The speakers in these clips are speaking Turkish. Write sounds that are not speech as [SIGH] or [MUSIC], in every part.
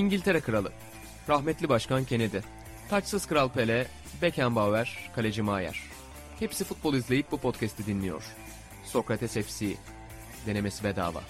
İngiltere Kralı, rahmetli Başkan Kennedy, taçsız Kral Pele, Beckenbauer, Kaleci Maier. Hepsi futbol izleyip bu podcast'i dinliyor. Sokrates FC, denemesi bedava.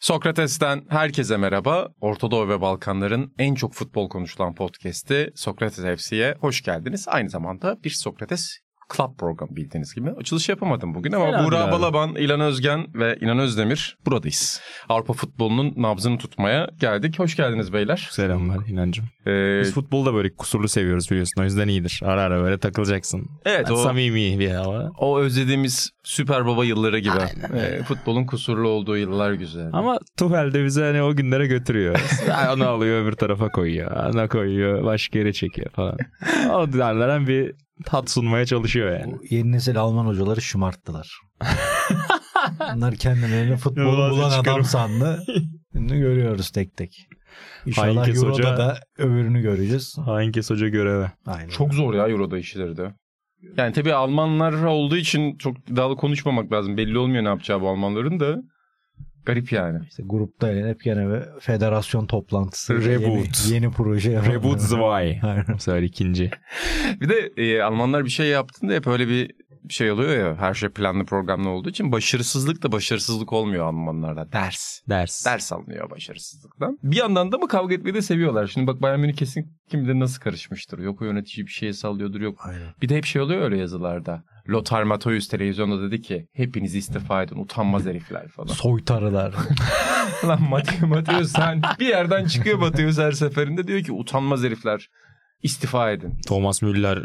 Sokrates'ten herkese merhaba. Orta Doğu ve Balkanların en çok futbol konuşulan podcast'i Sokrates FC'ye hoş geldiniz. Aynı zamanda bir Sokrates Club programı bildiğiniz gibi. Açılış yapamadım bugün ama Fena Buğra abi. Balaban, İlan Özgen ve İnan Özdemir buradayız. Avrupa futbolunun nabzını tutmaya geldik. Hoş geldiniz beyler. Selamlar inancım. Ee, Biz futbolu da böyle kusurlu seviyoruz biliyorsun. O yüzden iyidir. Ara ara böyle takılacaksın. evet o, Samimi bir hava. o özlediğimiz Süper Baba yılları gibi. Aynen. Ee, futbolun kusurlu olduğu yıllar güzel. Ama Tuhel de bizi hani o günlere götürüyor. [LAUGHS] Onu alıyor öbür tarafa koyuyor. Ona koyuyor. Başka yere çekiyor falan. O derleren bir tat sunmaya çalışıyor yani. Bu yeni nesil Alman hocaları şımarttılar. [LAUGHS] Bunlar kendilerini futbolu Yılmaz bulan çıkarım. adam sandı. Şimdi görüyoruz tek tek. İnşallah Hain kes Euro'da hoca- da öbürünü göreceğiz. Hain kes hoca göreve. Aynen. Çok zor ya Euro'da işleri de. Yani tabii Almanlar olduğu için çok iddialı konuşmamak lazım. Belli olmuyor ne yapacağı bu Almanların da. Garip yani. İşte grupta elenip gene bir federasyon toplantısı. Reboot. Yeni, yeni proje. Reboot [LAUGHS] Zwei. Aynen. Bu sefer ikinci. Bir de e, Almanlar bir şey yaptığında hep öyle bir şey oluyor ya. Her şey planlı programlı olduğu için başarısızlık da başarısızlık olmuyor Almanlarda. Ders. Ders. Ders alınıyor başarısızlıktan. Bir yandan da mı kavga etmeyi de seviyorlar. Şimdi bak Bayern Münih kesin kim bilir nasıl karışmıştır. Yok o yönetici bir şeye sallıyordur yok. Aynen. Bir de hep şey oluyor öyle yazılarda. Lothar Matthäus televizyonda dedi ki hepiniz istifa edin utanmaz herifler falan. Soytarılar. [LAUGHS] Lan Mateo sen bir yerden çıkıyor Mateo her seferinde diyor ki utanmaz herifler istifa edin. Thomas Müller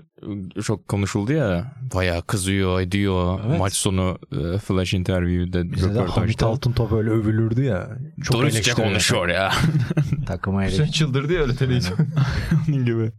çok konuşuldu ya. Bayağı kızıyor, ediyor. Evet. Maç sonu e, flash interview'de Bizde de Hamit röportajda. Altıntop öyle övülürdü ya. Çok Dürüstçe konuşuyor ya. [LAUGHS] Takıma Sen eleştiriyor. çıldırdı ya öyle televizyon. [LAUGHS] Onun gibi.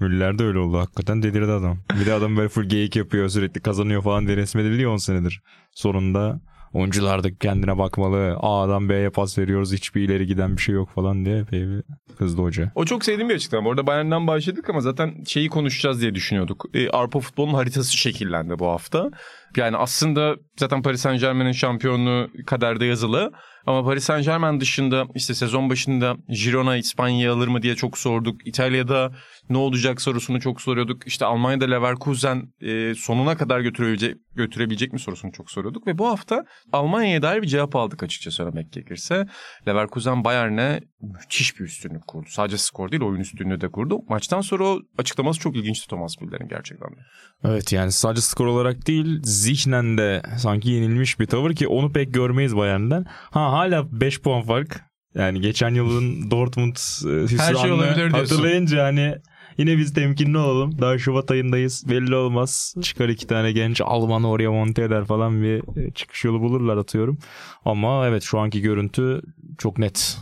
Müller de öyle oldu. Hakikaten delirdi adam. Bir de adam böyle full geyik yapıyor sürekli kazanıyor falan diye resmediliyor 10 senedir. Sonunda oyuncular da kendine bakmalı. A'dan B'ye pas veriyoruz hiçbir ileri giden bir şey yok falan diye epey bir kızdı hoca. O çok sevdiğim bir açıklama. Orada Bayern'den başladık ama zaten şeyi konuşacağız diye düşünüyorduk. E, Avrupa futbolunun haritası şekillendi bu hafta. Yani aslında zaten Paris Saint Germain'in şampiyonluğu kaderde yazılı. Ama Paris Saint Germain dışında işte sezon başında Girona İspanya'yı alır mı diye çok sorduk. İtalya'da ne olacak sorusunu çok soruyorduk. İşte Almanya'da Leverkusen e, sonuna kadar götürebilecek, götürebilecek mi sorusunu çok soruyorduk. Ve bu hafta Almanya'ya dair bir cevap aldık açıkça söylemek gerekirse. Leverkusen Bayern'e müthiş bir üstünlük kurdu. Sadece skor değil oyun üstünlüğü de kurdu. Maçtan sonra o açıklaması çok ilginçti Thomas Müller'in gerçekten. de. Evet yani sadece skor olarak değil zihnen de sanki yenilmiş bir tavır ki onu pek görmeyiz Bayern'den. Ha hala 5 puan fark. Yani geçen yılın [LAUGHS] Dortmund e, hüsranını diyorsun. hatırlayınca hani yine biz temkinli olalım. Daha Şubat ayındayız belli olmaz. Çıkar iki tane genç Alman oraya monte eder falan bir e, çıkış yolu bulurlar atıyorum. Ama evet şu anki görüntü çok net.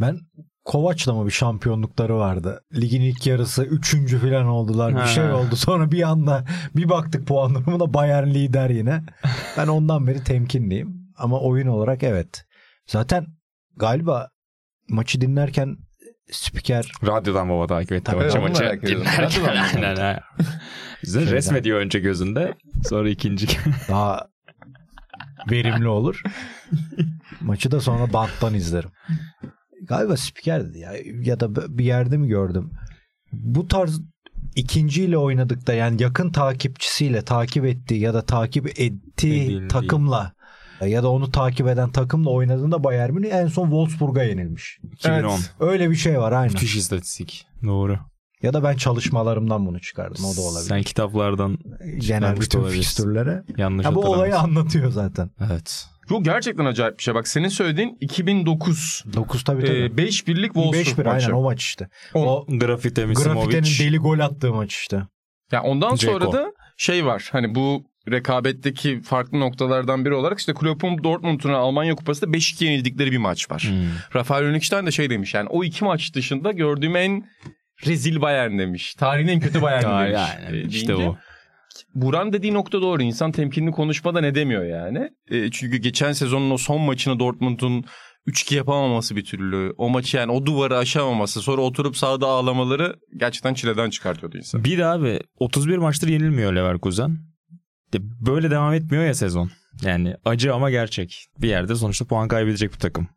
Ben Kovaç'la mı bir şampiyonlukları vardı. Ligin ilk yarısı üçüncü falan oldular. Bir şey oldu. Sonra bir anda bir baktık puan durumuna Bayern lider yine. Ben ondan beri temkinliyim. Ama oyun olarak evet. Zaten galiba maçı dinlerken spiker Radyodan baba takip etti Tabii, maçı maçı. Dinlerken aynen ha. Resmediyor önce gözünde sonra ikinci. daha verimli olur. Maçı da sonra banttan izlerim. Galiba spikerdi ya ya da bir yerde mi gördüm. Bu tarz ikinciyle oynadık da yani yakın takipçisiyle takip ettiği ya da takip ettiği Edildiği. takımla ya da onu takip eden takımla oynadığında Bayern Münih en son Wolfsburg'a yenilmiş. 2010. Öyle bir şey var aynen. Müthiş istatistik. Doğru. Ya da ben çalışmalarımdan bunu çıkardım. O da olabilir. Sen kitaplardan Genel çıkarmış da bütün fikstürlere. yanlış Ya bu olayı anlatıyor zaten. Evet. Yok gerçekten acayip bir şey. Bak senin söylediğin 2009 9 tabii tabii. e, 5 birlik Wolfsburg 5-1 maçı. aynen o maç işte. On- O Grafite Grafite'nin Misimovic. deli gol attığı maç işte. Ya ondan Dzeko. sonra da şey var. Hani bu rekabetteki farklı noktalardan biri olarak işte Klopp'un Dortmund'un Almanya Kupası'nda 5-2 yenildikleri bir maç var. Hmm. Rafael Önükşten de şey demiş yani o iki maç dışında gördüğüm en rezil Bayern demiş. Tarihin en kötü Bayern [LAUGHS] demiş. yani E, işte. Buran dediği nokta doğru. İnsan temkinli konuşmada ne demiyor yani. E, çünkü geçen sezonun o son maçını Dortmund'un 3-2 yapamaması bir türlü. O maçı yani o duvarı aşamaması. Sonra oturup sahada ağlamaları gerçekten çileden çıkartıyordu insan. Bir abi 31 maçtır yenilmiyor Leverkusen. Böyle devam etmiyor ya sezon. Yani acı ama gerçek. Bir yerde sonuçta puan kaybedecek bir takım.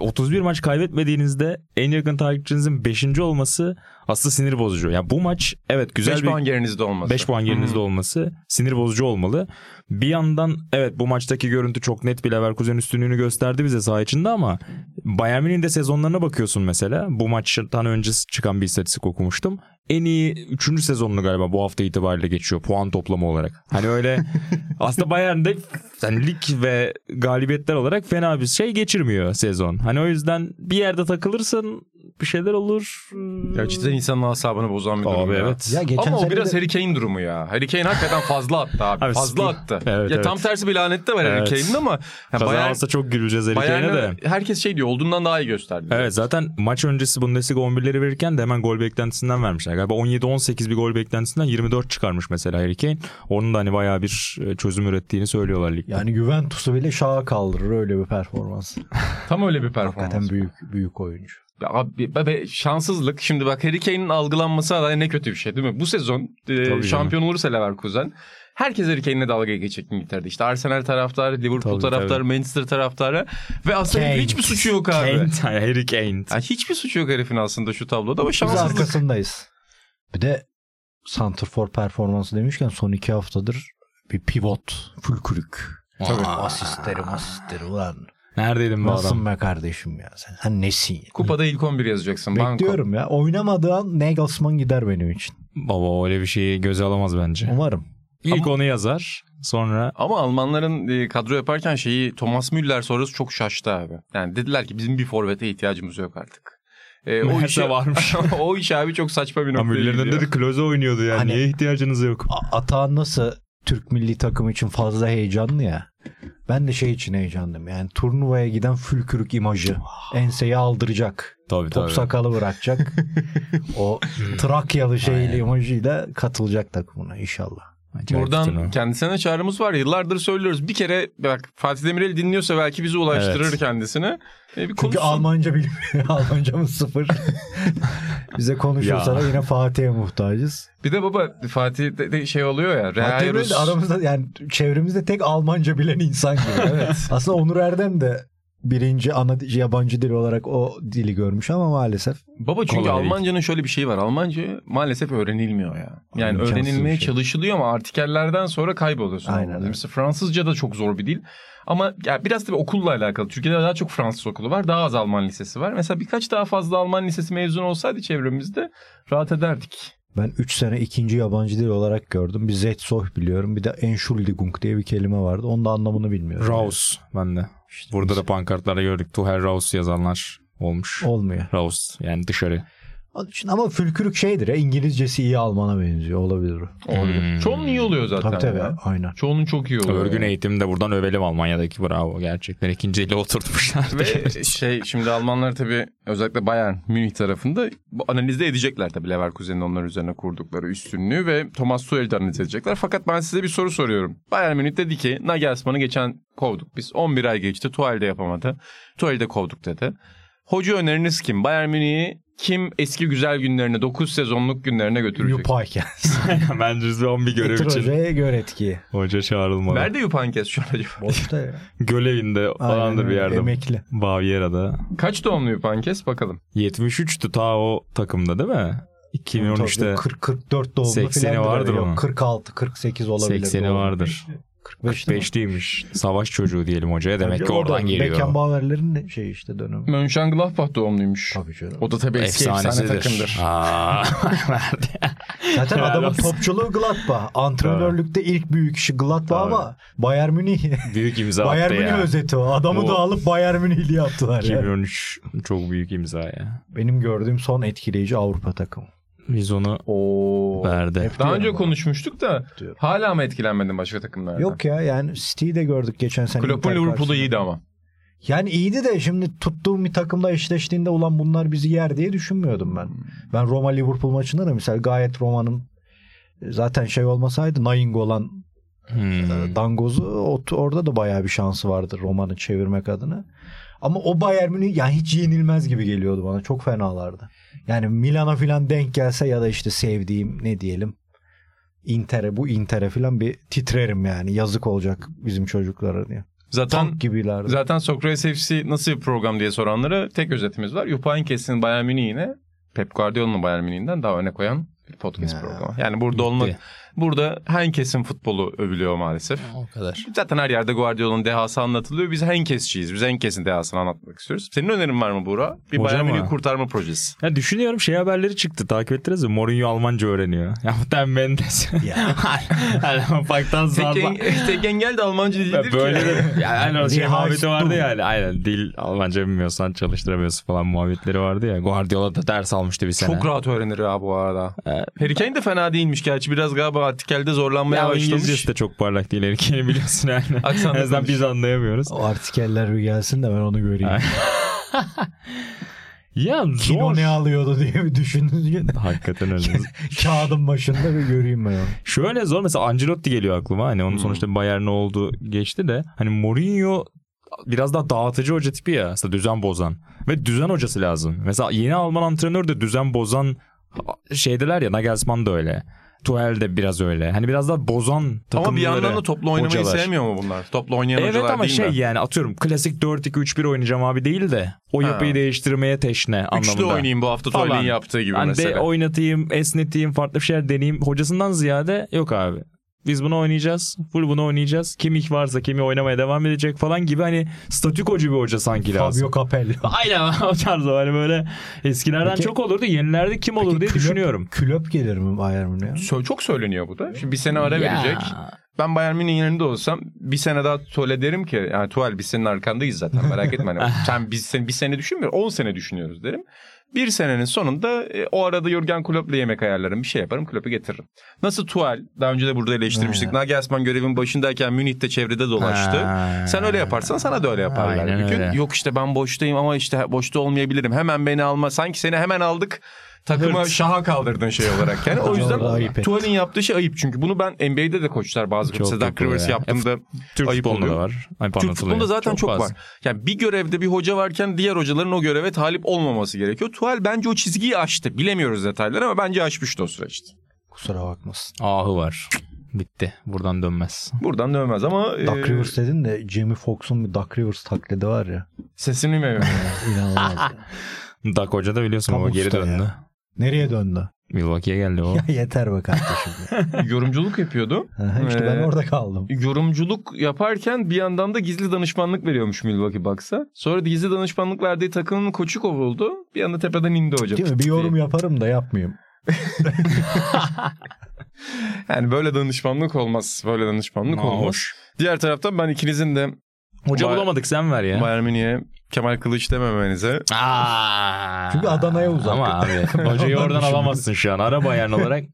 31 maç kaybetmediğinizde en yakın takipçinizin 5. olması aslında sinir bozucu. Yani bu maç evet güzel 5 bir puan gerinizde olması. 5 puan gerinizde olması sinir bozucu olmalı. Bir yandan evet bu maçtaki görüntü çok net bir Leverkusen üstünlüğünü gösterdi bize saha içinde ama Bayern Münih'in de sezonlarına bakıyorsun mesela. Bu maçtan önce çıkan bir istatistik okumuştum. En iyi 3. sezonunu galiba bu hafta itibariyle geçiyor puan toplama olarak. Hani öyle [LAUGHS] aslında Bayern'de yani lig ve galibiyetler olarak fena bir şey geçirmiyor sezon. Hani o yüzden bir yerde takılırsın bir şeyler olur. Gerçekten insanın asabını bozan bir durum Abi ya. evet. Ya geçen Ama o biraz de- Harry Kane durumu ya. Harry Kane hakikaten fazla attı abi. [LAUGHS] Abi, fazla attı. Evet, ya evet. tam tersi bir lanet de var Harry Evet. Kane'in ama ya Kaza Bayern, alsa çok güleceğiz Harry Kane'e de. Herkes şey diyor olduğundan daha iyi gösterdi. Evet zaten maç öncesi Bundesliga 11'leri verirken de hemen gol beklentisinden vermişler. Galiba 17-18 bir gol beklentisinden 24 çıkarmış mesela Harry Kane. Onun da hani bayağı bir e, çözüm ürettiğini söylüyorlar ligde. Yani Juventus'u bile şaha kaldırır öyle bir performans. [LAUGHS] Tam öyle bir performans. Hakikaten büyük büyük oyuncu. Ya abi be- şanssızlık. Şimdi bak Harry Kane'in algılanması da ne kötü bir şey değil mi? Bu sezon e, şampiyon olursa Leverkusen herkes Harry Kane'le dalga geçecek İngiltere'de. İşte Arsenal taraftarı, Liverpool Tabii, taraftarı, Manchester taraftarı ve aslında Kane. hiçbir suçu yok abi. Kane, [LAUGHS] Harry Kane. Yani hiçbir suçu yok herifin aslında şu tabloda ama Biz şanssızlık. arkasındayız. Bir de Santrfor performansı demişken son iki haftadır bir pivot. Fülkürük. Tabii. Asistleri asistleri ulan. Neredeydin bu Nasılsın adam? be kardeşim ya sen? Sen nesin? ya? Kupada ilk 11 yazacaksın. Banko. Bekliyorum ya. Oynamadığı an Nagelsmann gider benim için. Baba öyle bir şeyi göze alamaz bence. Umarım. İlk onu yazar. Sonra Ama Almanların e, kadro yaparken şeyi Thomas Müller sonrası çok şaştı abi. Yani dediler ki bizim bir forvete ihtiyacımız yok artık. E, o işi varmış. [LAUGHS] o iş abi çok saçma bir noktaya Amirlerin önünde de Klose oynuyordu yani. Hani- Niye ihtiyacınız yok? A- Atahan nasıl Türk milli takım için fazla heyecanlı ya. Ben de şey için heyecanlıyım. Yani turnuvaya giden fülkürük imajı. Enseyi aldıracak. Tabii Top sakalı bırakacak. [LAUGHS] o Trakyalı Aynen. imajıyla katılacak takımına inşallah. Buradan kendisine çağrımız var. Yıllardır söylüyoruz. Bir kere bak Fatih Demirel dinliyorsa belki bizi ulaştırır Evet. kendisine. E, bir Çünkü konuşsun. Almanca bilmiyor. [LAUGHS] Almancamız sıfır. [LAUGHS] Bize konuşursa da yine Fatih'e muhtacız. Bir de baba Fatih de, de şey oluyor ya. Fatih de aramızda yani çevremizde tek Almanca bilen insan gibi. evet. [LAUGHS] Aslında Onur Erdem de birinci ana yabancı dil olarak o dili görmüş ama maalesef Baba çünkü Kolay değil. Almancanın şöyle bir şeyi var. Almanca maalesef öğrenilmiyor ya. Yani öğrenilmeye şey. çalışılıyor ama artikellerden sonra kayboluyorsun. Aynen öyle. Mesela Fransızca da çok zor bir dil. Ama ya biraz tabii okulla alakalı. Türkiye'de daha çok Fransız okulu var. Daha az Alman lisesi var. Mesela birkaç daha fazla Alman lisesi mezun olsaydı çevremizde rahat ederdik. ben 3 sene ikinci yabancı dil olarak gördüm. Bir Zetsoh biliyorum. Bir de Entschuldigung diye bir kelime vardı. Onun da anlamını bilmiyorum. Raus ben de. İşte Burada da pankartlarda gördük. Tuher Raus yazanlar olmuş. olmuyor. Raus yani dışarı. Onun için ama fülkürük şeydir ya İngilizcesi iyi Alman'a benziyor olabilir. o. Olabilir. Hmm. Çoğunun iyi oluyor zaten. Tabii tabii ya. aynen. Çoğunun çok iyi oluyor. Örgün ya. eğitim de buradan övelim Almanya'daki bravo gerçekten. ikinci ile oturtmuşlar. Ve şey şimdi Almanlar tabii özellikle Bayern Münih tarafında bu analizde edecekler tabii Leverkusen'in onlar üzerine kurdukları üstünlüğü ve Thomas Tuchel'i de analiz edecekler. Fakat ben size bir soru soruyorum. Bayern Münih dedi ki Nagelsmann'ı geçen kovduk biz. 11 ay geçti Tuchel de yapamadı. Tuchel'i de kovduk dedi. Hoca öneriniz kim? Bayern Münih'i kim eski güzel günlerine 9 sezonluk günlerine götürecek? Yupayken. Bence son bir görev için hocaya gör etkiyi. hoca çağrılmalı. Nerede Yupankes şu an acaba? Boşta ya. Göl evinde falandır Aynen bir yerde. Emekli. Baviera'da. Kaç doğumlu Yupankes bakalım. 73'tü ta o takımda değil mi? 2013'te 40 44 doğumlu 80'i filandır vardır onun. 46 48 olabilir. 80'i doğum. vardır. 45 değil mi? 45'liymiş. Savaş çocuğu diyelim hocaya. Demek Tabii ki oradan geliyor. Beckenbauer'lerin şey işte dönemi. Mönchengladbach doğumluymuş. Tabii canım. O da tabii eski efsane takımdır. Aa. [LAUGHS] Zaten adamın topçuluğu Gladbach. Antrenörlükte ilk büyük işi Gladbach ama Bayern Münih. Büyük imza [LAUGHS] Bayern attı Münih ya. özeti o. Adamı O- da alıp Bayern Münihli yaptılar ya. 2013 çok büyük imza ya. Benim gördüğüm son etkileyici Avrupa takımı. Biz onu Oo. verdi. Hep Daha önce ama. konuşmuştuk da Diyorum. hala mı etkilenmedin başka takımlardan? Yok ya yani City'yi de gördük geçen sene. Klopp'un Liverpool'da iyiydi ama. Yani iyiydi de şimdi tuttuğum bir takımda eşleştiğinde ulan bunlar bizi yer diye düşünmüyordum ben. Ben Roma Liverpool maçında da mesela gayet Roma'nın e, zaten şey olmasaydı Naing olan Hmm. e, Dangoz'u o- orada da bayağı bir şansı vardı Roma'nın çevirmek adına. Ama o Bayern Münih yani hiç yenilmez gibi geliyordu bana. Çok fenalardı. Yani Milan'a falan denk gelse ya da işte sevdiğim ne diyelim Inter'e bu Inter'e falan bir titrerim yani. Yazık olacak bizim çocuklara diye. Zaten Tank gibiler. zaten Sokrates FC nasıl bir program diye soranlara tek özetimiz var. Yupankes'in Bayern Münih'ine Pep Guardiola'nın Bayern Münih'inden daha öne koyan bir podcast Ya. programı. Yani burada olmak burada herkesin futbolu övülüyor maalesef. O kadar. Zaten her yerde Guardiola'nın dehası anlatılıyor. Biz Henkesçiyiz. Biz Henkes'in dehasını anlatmak istiyoruz. Senin önerin var mı Buğra? Bir Hocam Bayern Münih kurtarma projesi. Ya düşünüyorum şey haberleri çıktı takip ettiniz mi? Mourinho Almanca öğreniyor. [LAUGHS] Ya muhtemelen Mendes. Ya. [LAUGHS] hani ufaktan Tek, zarba. en- [LAUGHS] tek engel de Almanca değildir Ya ki. böyle de yani o şey muhabbeti vardı ya hani aynen dil Almanca bilmiyorsan çalıştıramıyorsun falan muhabbetleri vardı ya. Guardiola da ders almıştı bir sene. Çok rahat öğrenir ha bu arada. Evet. Harry Kane de fena değilmiş gerçi. Biraz galiba artikelde zorlanmaya Ya başlamış. İngilizcesi de çok parlak değil erkeğini biliyorsun yani. [LAUGHS] Aksanla en azından biz anlayamıyoruz. O artikeller bir gelsin de ben onu göreyim. [LAUGHS] Ya Kino zor. ne alıyordu diye bir düşünün. Hakikaten öyle. [LAUGHS] Kağıdın başında bir göreyim ben onu. Şöyle zor mesela Ancelotti geliyor aklıma. Hani onun Hmm. sonuçta Bayern oldu geçti de. Hani Mourinho biraz daha dağıtıcı hoca tipi ya. Aslında düzen bozan. Ve düzen hocası lazım. Mesela yeni Alman antrenör de düzen bozan şeydiler ya Nagelsmann da öyle. Tuchel de biraz öyle. Hani biraz daha bozan takımları. Ama bir yandan da toplu oynamayı hocalar. sevmiyor mu bunlar? Toplu oynayan Evet hocalar ama şey yani atıyorum klasik 4-2-3-1 oynayacağım abi değil de o Ha. yapıyı değiştirmeye teşne anlamında. Üçlü oynayayım bu hafta. Tuval'in yaptığı gibi Hani mesela. de oynatayım, esneteyim, farklı bir şeyler deneyeyim. Hocasından ziyade yok abi. Biz bunu oynayacağız. Full bunu oynayacağız. Kim ilk varsa kimi oynamaya devam edecek falan gibi hani statükocu bir hoca sanki lazım. Fabio Capello. [LAUGHS] Aynen o tarz o. hani böyle eskilerden Peki- çok olurdu. Yenilerde kim olur diye Klöp- düşünüyorum. Klöp gelir mi Bayern Münih'e? Sö- çok söyleniyor bu da. Şimdi bir sene ara Ya. verecek. Ben Bayern Münih'in yerinde olsam bir sene daha Tuval'e derim ki yani Tuval biz senin arkandayız zaten merak etme. Hani [LAUGHS] sen biz seni bir sene düşünmüyor 10 sene düşünüyoruz derim. Bir senenin sonunda e, o arada Jurgen Klopp'la yemek ayarlarım bir şey yaparım Klopp'u getiririm. Nasıl Tuval daha önce de burada eleştirmiştik. Ha. Nagelsmann görevin başındayken Münih'te çevrede dolaştı. Ha. Sen öyle yaparsan sana da öyle yaparlar. Aynen bir gün. öyle. Yok işte ben boştayım ama işte boşta olmayabilirim. Hemen beni alma. Sanki seni hemen aldık. Takıma Hırt. şaha kaldırdın şey olarak. Yani o [LAUGHS] yüzden ayıp. Tuval'in yaptığı şey ayıp. Çünkü bunu ben NBA'de de koçlar bazı Çok mesela Doug Rivers ya. yaptığımda Türk ayıp oluyor. da var. Ay, Türk anlatılıyor. futbolunda zaten çok, fazla. var. Yani bir görevde bir hoca varken diğer hocaların o göreve talip olmaması gerekiyor. Tuval bence o çizgiyi aştı. Bilemiyoruz detayları ama bence aşmıştı o süreçte. Kusura bakmasın. Ahı var. Bitti. Buradan dönmez. Buradan dönmez ama Duck e, Rivers dedin de Jamie Foxx'un bir Duck Rivers taklidi var ya. sesini mi [LAUGHS] İnanılmaz. ya. Dak Hoca da biliyorsun Tam ama geri usta ya. Nereye döndü? Milwaukee'ye geldi o. [LAUGHS] Ya yeter be kardeşim. [LAUGHS] yorumculuk yapıyordu. İşte ben Ee, orada kaldım. yorumculuk yaparken bir yandan da gizli danışmanlık veriyormuş Milwaukee Bucks'a. Sonra da gizli danışmanlık verdiği takımın koçu kovuldu. Bir anda tepeden indi hocam. Değil mi? Bir yorum yaparım da yapmayayım. [LAUGHS] Yani böyle danışmanlık olmaz. Böyle danışmanlık olmaz. Hoş. Diğer taraftan ben ikinizin de Hoca Bay- bulamadık sen ver ya. Bayern Münih'e Kemal Kılıç dememenize. Aa. Çünkü Adana'ya uzak. Ama abi [LAUGHS] hocayı oradan düşündüm. alamazsın şu an. Ara bayan olarak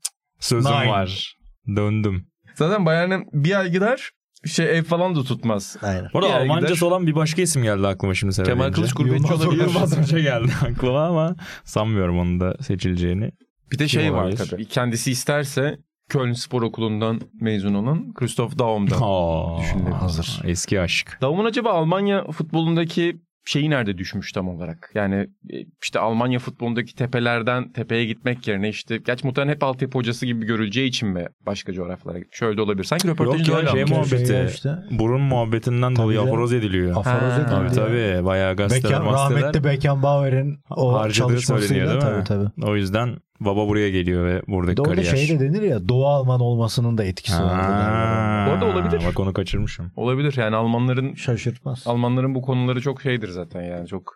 sözüm Nine. var. Döndüm. Zaten Bayern'e bir ay gider şey ev falan da tutmaz. Aynen. Bu arada Almancası gider. olan bir başka isim geldi aklıma şimdi sen Kemal. Kılıç gurbetçi olabilir. Yılmaz Hoca geldi aklıma ama sanmıyorum onun da seçileceğini. Bir de şey Kim var olabilir? tabii. Kendisi isterse Köln Spor Okulu'ndan mezun olan Christoph Daum'dan. Aa, Düşünelim. Hazır. Eski aşk. Daum'un acaba Almanya futbolundaki şeyi nerede düşmüş tam olarak? Yani e, işte Almanya futbolundaki tepelerden tepeye gitmek yerine işte gerçi muhtemelen hep altyapı hocası gibi görüleceği için mi başka coğrafyalara gitmiş? Şöyle de olabilir. Sanki röportajında ya, öyle şey muhabbeti. Şey işte. Burun muhabbetinden Tabii dolayı aforoz ediliyor. Aforoz Ha. edildi Tabii tabii. Bayağı gazeteler, Beckham, rahmetli Beckenbauer'in o çalışmasıyla tabii tabii. O yüzden baba buraya geliyor ve buradaki orada kariyer. şey de denir ya Doğu Alman olmasının da etkisi var. Ha, Bu arada olabilir. Bak onu kaçırmışım. Olabilir yani Almanların Şaşırtmaz. Almanların bu konuları çok şeydir zaten yani çok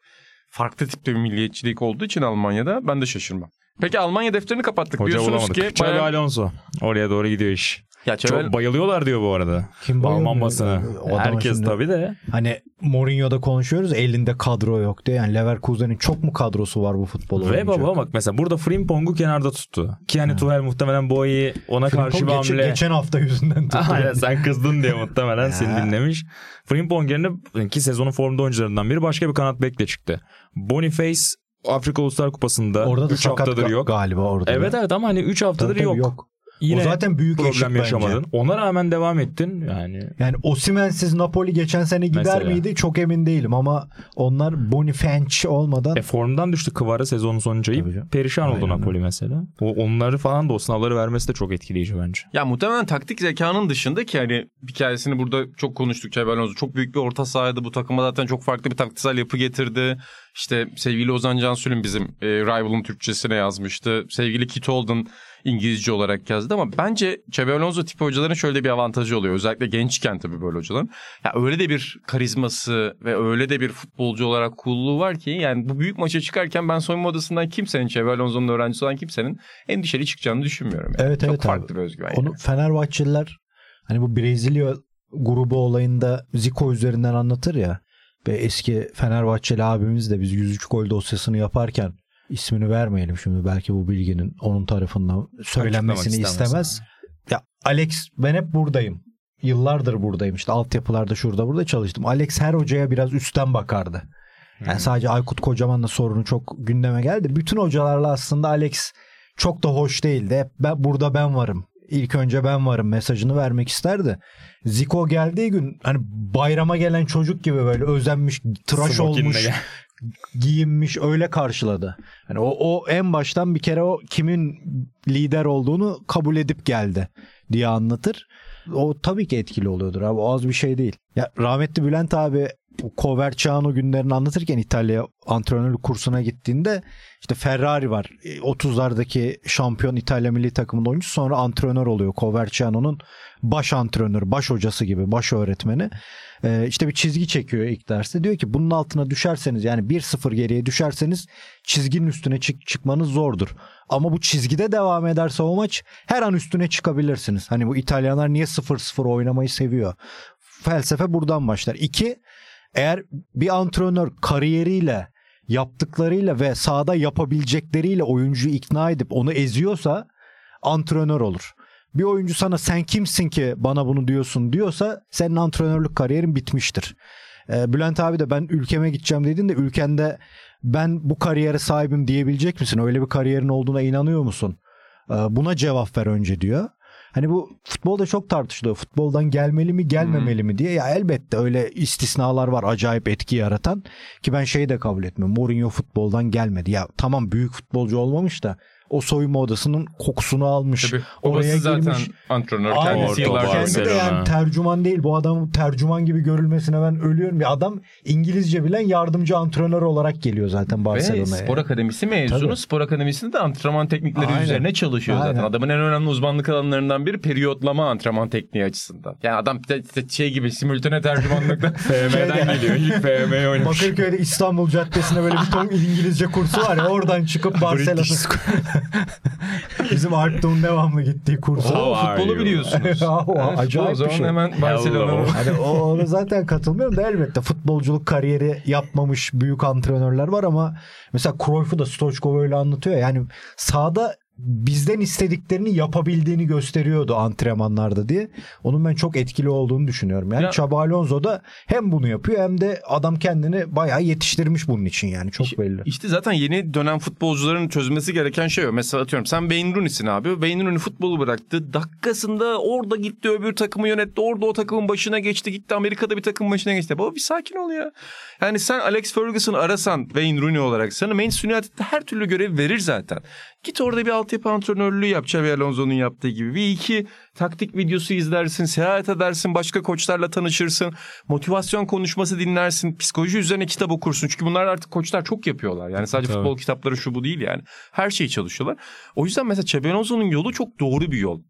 farklı tipte bir milliyetçilik olduğu için Almanya'da ben de şaşırmam. Peki Almanya defterini kapattık. Hoca Diyorsunuz bulamadık. ki Bayern- Alonso. Oraya doğru gidiyor iş. Ya Çok Çevel- bayılıyorlar diyor bu arada. Kim Alman basını. Adamın Herkes şimdi- tabii de. Hani Mourinho'da konuşuyoruz elinde kadro yok diye. Yani Leverkusen'in çok mu kadrosu var bu futbol Ve oynayacak? baba bak mesela burada Frimpong'u kenarda tuttu. Ki hani Tuchel muhtemelen bu ayı ona Frimpong karşı bir geç- hamle. geçen hafta yüzünden tuttu. Aynen sen kızdın diye muhtemelen [LAUGHS] seni dinlemiş. Frimpong yerine ki sezonun formda oyuncularından biri başka bir kanat bekle çıktı. Boniface Afrika Uluslar Kupası'nda Orada da 3 sakat haftadır ga- yok. galiba orada. Evet da. evet ama hani 3 haftadır Tabii tabii yok. Yine o zaten büyük problem bence. yaşamadın. Ona rağmen devam ettin. Yani Yani Osimhen'siz Napoli geçen sene gider Mesela. miydi? Çok emin değilim ama onlar Boniface olmadan e, formdan düştü Kıvara sezonun sonuncu Tabii ayı. canım. Perişan oldu Aynen Napoli mesela. O, onları falan da o sınavları vermesi de çok etkileyici bence. Ya muhtemelen taktik zekanın dışında ki hani hikayesini burada çok konuştuk Xabi Alonso. Çok büyük bir orta sahaydı. Bu takıma zaten çok farklı bir taktiksel yapı getirdi. İşte sevgili Ozan Cansül'ün bizim e, Rival'ın Türkçesine yazmıştı. Sevgili Kit Holden İngilizce olarak yazdı ama bence Xabi Alonso tipi hocaların şöyle bir avantajı oluyor. Özellikle gençken tabii böyle hocaların. Ya öyle de bir karizması ve öyle de bir futbolcu olarak coolluğu var ki yani bu büyük maça çıkarken ben soyunma odasından kimsenin Xabi Alonso'nun öğrencisi olan kimsenin endişeli çıkacağını düşünmüyorum. Yani. Evet, çok evet abi. farklı bir özgüven. yani. onu Fenerbahçeliler hani bu Brezilya grubu olayında Zico üzerinden anlatır ya. Ve eski Fenerbahçeli abimiz de biz 103 gol dosyasını yaparken ismini vermeyelim şimdi belki bu bilginin onun tarafından söylenmesini istemez. Ya Alex ben hep buradayım. Yıllardır buradayım işte altyapılarda şurada burada çalıştım. Alex her hocaya biraz üstten bakardı. Yani sadece Aykut Kocaman'la sorunu çok gündeme geldi. Bütün hocalarla aslında Alex çok da hoş değildi. Hep ben, burada ben varım. İlk önce ben varım mesajını vermek isterdi. Zico geldiği gün hani bayrama gelen çocuk gibi böyle özenmiş, tıraş Smokin'le olmuş, gel. Giyinmiş öyle karşıladı. Hani o, o en baştan bir kere o kimin lider olduğunu kabul edip geldi diye anlatır. O tabii ki etkili oluyordur abi. O az bir şey değil. Ya rahmetli Bülent abi Coverciano günlerini anlatırken İtalya antrenörlük kursuna gittiğinde işte Ferrari var. E, 30'lardaki şampiyon İtalya milli takımında oyuncu sonra antrenör oluyor. Coverciano'nun baş antrenörü, baş hocası gibi, baş öğretmeni. Ee, işte bir çizgi çekiyor ilk derste. Diyor ki bunun altına düşerseniz yani 1-0 geriye düşerseniz çizginin üstüne çık çıkmanız zordur. Ama bu çizgide devam ederse o maç her an üstüne çıkabilirsiniz. Hani bu İtalyanlar niye 0-0 oynamayı seviyor? Felsefe buradan başlar. İki, eğer bir antrenör kariyeriyle yaptıklarıyla ve sahada yapabilecekleriyle oyuncuyu ikna edip onu eziyorsa antrenör olur. Bir oyuncu sana sen kimsin ki bana bunu diyorsun diyorsa senin antrenörlük kariyerin bitmiştir. Ee, Bülent abi de ben ülkeme gideceğim dediğinde ülkende ben bu kariyere sahibim diyebilecek misin? Öyle bir kariyerin olduğuna inanıyor musun? Ee, buna cevap ver önce diyor. Hani bu futbolda çok tartışılıyor. Futboldan gelmeli mi gelmemeli mi diye. Ya elbette öyle istisnalar var acayip etki yaratan. Ki ben şeyi de kabul etmiyorum. Mourinho futboldan gelmedi. Ya tamam büyük futbolcu olmamış da o soyunma odasının kokusunu almış. Tabii. Oraya zaten girmiş. antrenör. Aynen. Kendisi yıllardır Kendisi de yani tercüman değil. Bu adam tercüman gibi görülmesine ben ölüyorum. Bir adam İngilizce bilen yardımcı antrenör olarak geliyor zaten Ve Barcelona'ya. spor akademisi mezunu. Tabii. Spor akademisinde de antrenman teknikleri Aynen. üzerine çalışıyor zaten. Aynen. Adamın en önemli uzmanlık alanlarından biri periyotlama antrenman tekniği açısından. Yani adam şey gibi simültane tercümanlıkta [LAUGHS] FM'den geliyor. İlk FM'yi oynamış. Bakırköy'de İstanbul Caddesi'nde böyle bir ton [LAUGHS] İngilizce kursu var ya oradan çıkıp Barcelona. [LAUGHS] Bizim Alptuğ'un devamlı gittiği kursu. How Oo, futbolu biliyorsunuz. [LAUGHS] o acayip o bir zaman şey. hemen Barcelona'nın Hani [LAUGHS] o, ona zaten katılmıyorum da elbette futbolculuk kariyeri yapmamış büyük antrenörler var ama mesela Cruyff'u da Stoichkov öyle anlatıyor ya, yani sahada bizden istediklerini yapabildiğini gösteriyordu antrenmanlarda diye. Onun ben çok etkili olduğunu düşünüyorum. Yani Ya- Xabi Alonso da hem bunu yapıyor hem de adam kendini bayağı yetiştirmiş bunun için yani çok belli. İşte zaten yeni dönem futbolcuların çözmesi gereken şey o. Mesela atıyorum sen Wayne Rooney'sin abi. Wayne Rooney futbolu bıraktı. Dakikasında orada gitti öbür takımı yönetti. Orada o takımın başına geçti. Gitti Amerika'da bir takımın başına geçti. Baba bir sakin ol ya. Yani sen Alex Ferguson'ı arasan Wayne Rooney olarak sana Manchester United'de her türlü görev verir zaten. Git orada bir altyapı antrenörlüğü yap Xabi Alonso'nun yaptığı gibi. Bir iki taktik videosu izlersin, seyahat edersin, başka koçlarla tanışırsın, motivasyon konuşması dinlersin, psikoloji üzerine kitap okursun. Çünkü bunlar artık koçlar çok yapıyorlar. Yani sadece Tabii. futbol kitapları şu bu değil yani. Her şeyi çalışıyorlar. O yüzden mesela Xabi Alonso'nun yolu çok doğru bir yol.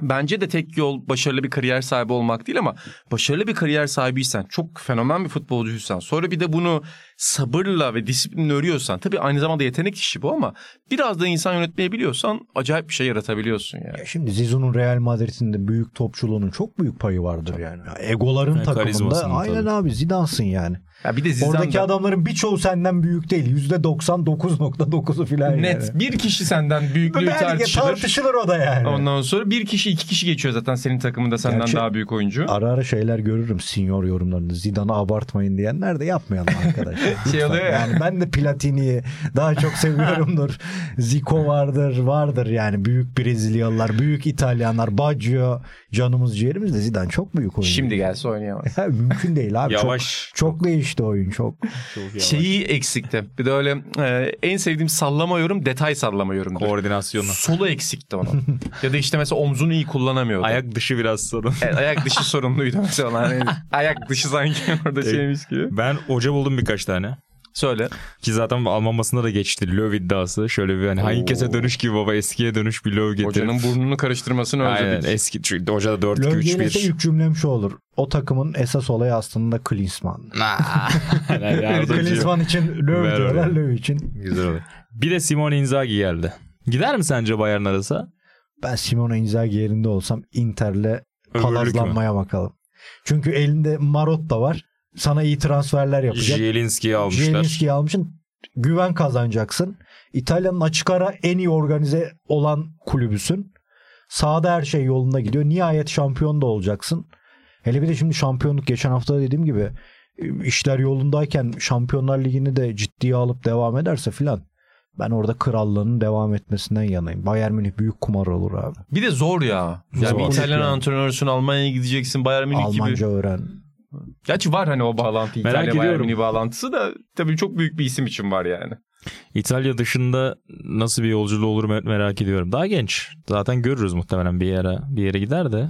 Bence de tek yol başarılı bir kariyer sahibi olmak değil ama başarılı bir kariyer sahibiysen, çok fenomen bir futbolcuysan, sonra bir de bunu sabırla ve disiplinle örüyorsan, tabii aynı zamanda yetenek işi bu ama biraz da insan yönetmeyi biliyorsan acayip bir şey yaratabiliyorsun yani. Ya Şimdi Zizou'nun Real Madrid'in de büyük topçuluğunun çok büyük payı vardır yani. Ya Egoların Yani takımında aynen tabii. abi Zidane'sın yani. Ya bir de Zidane Oradaki da- adamların birçoğu senden büyük değil. %99.9'u filan net yani. bir kişi senden büyüklüğü tartışılır. tartışılır o da yani. Ondan sonra bir kişi iki kişi geçiyor zaten senin takımında senden Gerçi- daha büyük oyuncu. Ara ara şeyler görürüm senior yorumlarını. Zidane'ı abartmayın diyenler de yapmayalım arkadaşlar. [LAUGHS] şey oluyor ya. Yani ben de Platini'yi daha çok seviyorumdur. [LAUGHS] Zico vardır, vardır yani büyük Brezilyalılar, büyük İtalyanlar, Baggio, canımız ciğerimiz de Zidane çok büyük oyuncu. Şimdi gelse oynayamaz. [LAUGHS] Ya mümkün değil abi. Yavaş. Çok, çok değişti oyun çok. Çok. Şeyi eksikti. Bir de öyle e, en sevdiğim sallama yorum detay sallama yorumdur. Koordinasyonu. Solu eksikti onun. ya da işte mesela omzunu iyi kullanamıyordu. Ayak dışı biraz sorun. Evet, ayak dışı sorunluydu mesela. Hani [LAUGHS] ayak dışı sanki orada şeymiş gibi. Ben hoca buldum birkaç tane. Söyle. Ki zaten Alman basında da geçti. Löw iddiası. Şöyle bir hani Heinkes'e dönüş gibi baba eskiye dönüş bir Löw getirip. Hocanın burnunu karıştırmasını Aynen özledik. eski çünkü hoca da 4 2 Löw 3 gelirse 1. ilk cümlem şu olur. O takımın esas olayı aslında Klinsmann. [LAUGHS] Klinsmann için Löw diyorlar. Löw için. Güzel olur. Bir de Simone Inzaghi geldi. Gider mi sence Bayern arası? Ben Simone Inzaghi yerinde olsam Inter'le palazlanmaya bakalım. Çünkü elinde Marotta var. Sana iyi transferler yapacak. Zielinski'yi almışlar. Zielinski'yi almışsın. Güven kazanacaksın. İtalya'nın açık ara en iyi organize olan kulübüsün. Sahada her şey yolunda gidiyor. Nihayet şampiyon da olacaksın. Hele bir de şimdi şampiyonluk geçen hafta dediğim gibi e, işler yolundayken Şampiyonlar Ligi'ni de ciddiye alıp devam ederse filan ben orada krallığının devam etmesinden yanayım. Bayern Münih büyük kumar olur abi. Bir de zor ya. Yani Zor. bir İtalyan antrenörsün Almanya'ya gideceksin Bayern Münih gibi. Almanca öğren. Gerçi var hani o bağlantı Merak İtalya Bayern ediyorum. Münih bağlantısı da tabii çok büyük bir isim için var yani. İtalya dışında nasıl bir yolculuğu olur me- merak ediyorum. Daha genç. Zaten görürüz muhtemelen bir yere bir yere gider de.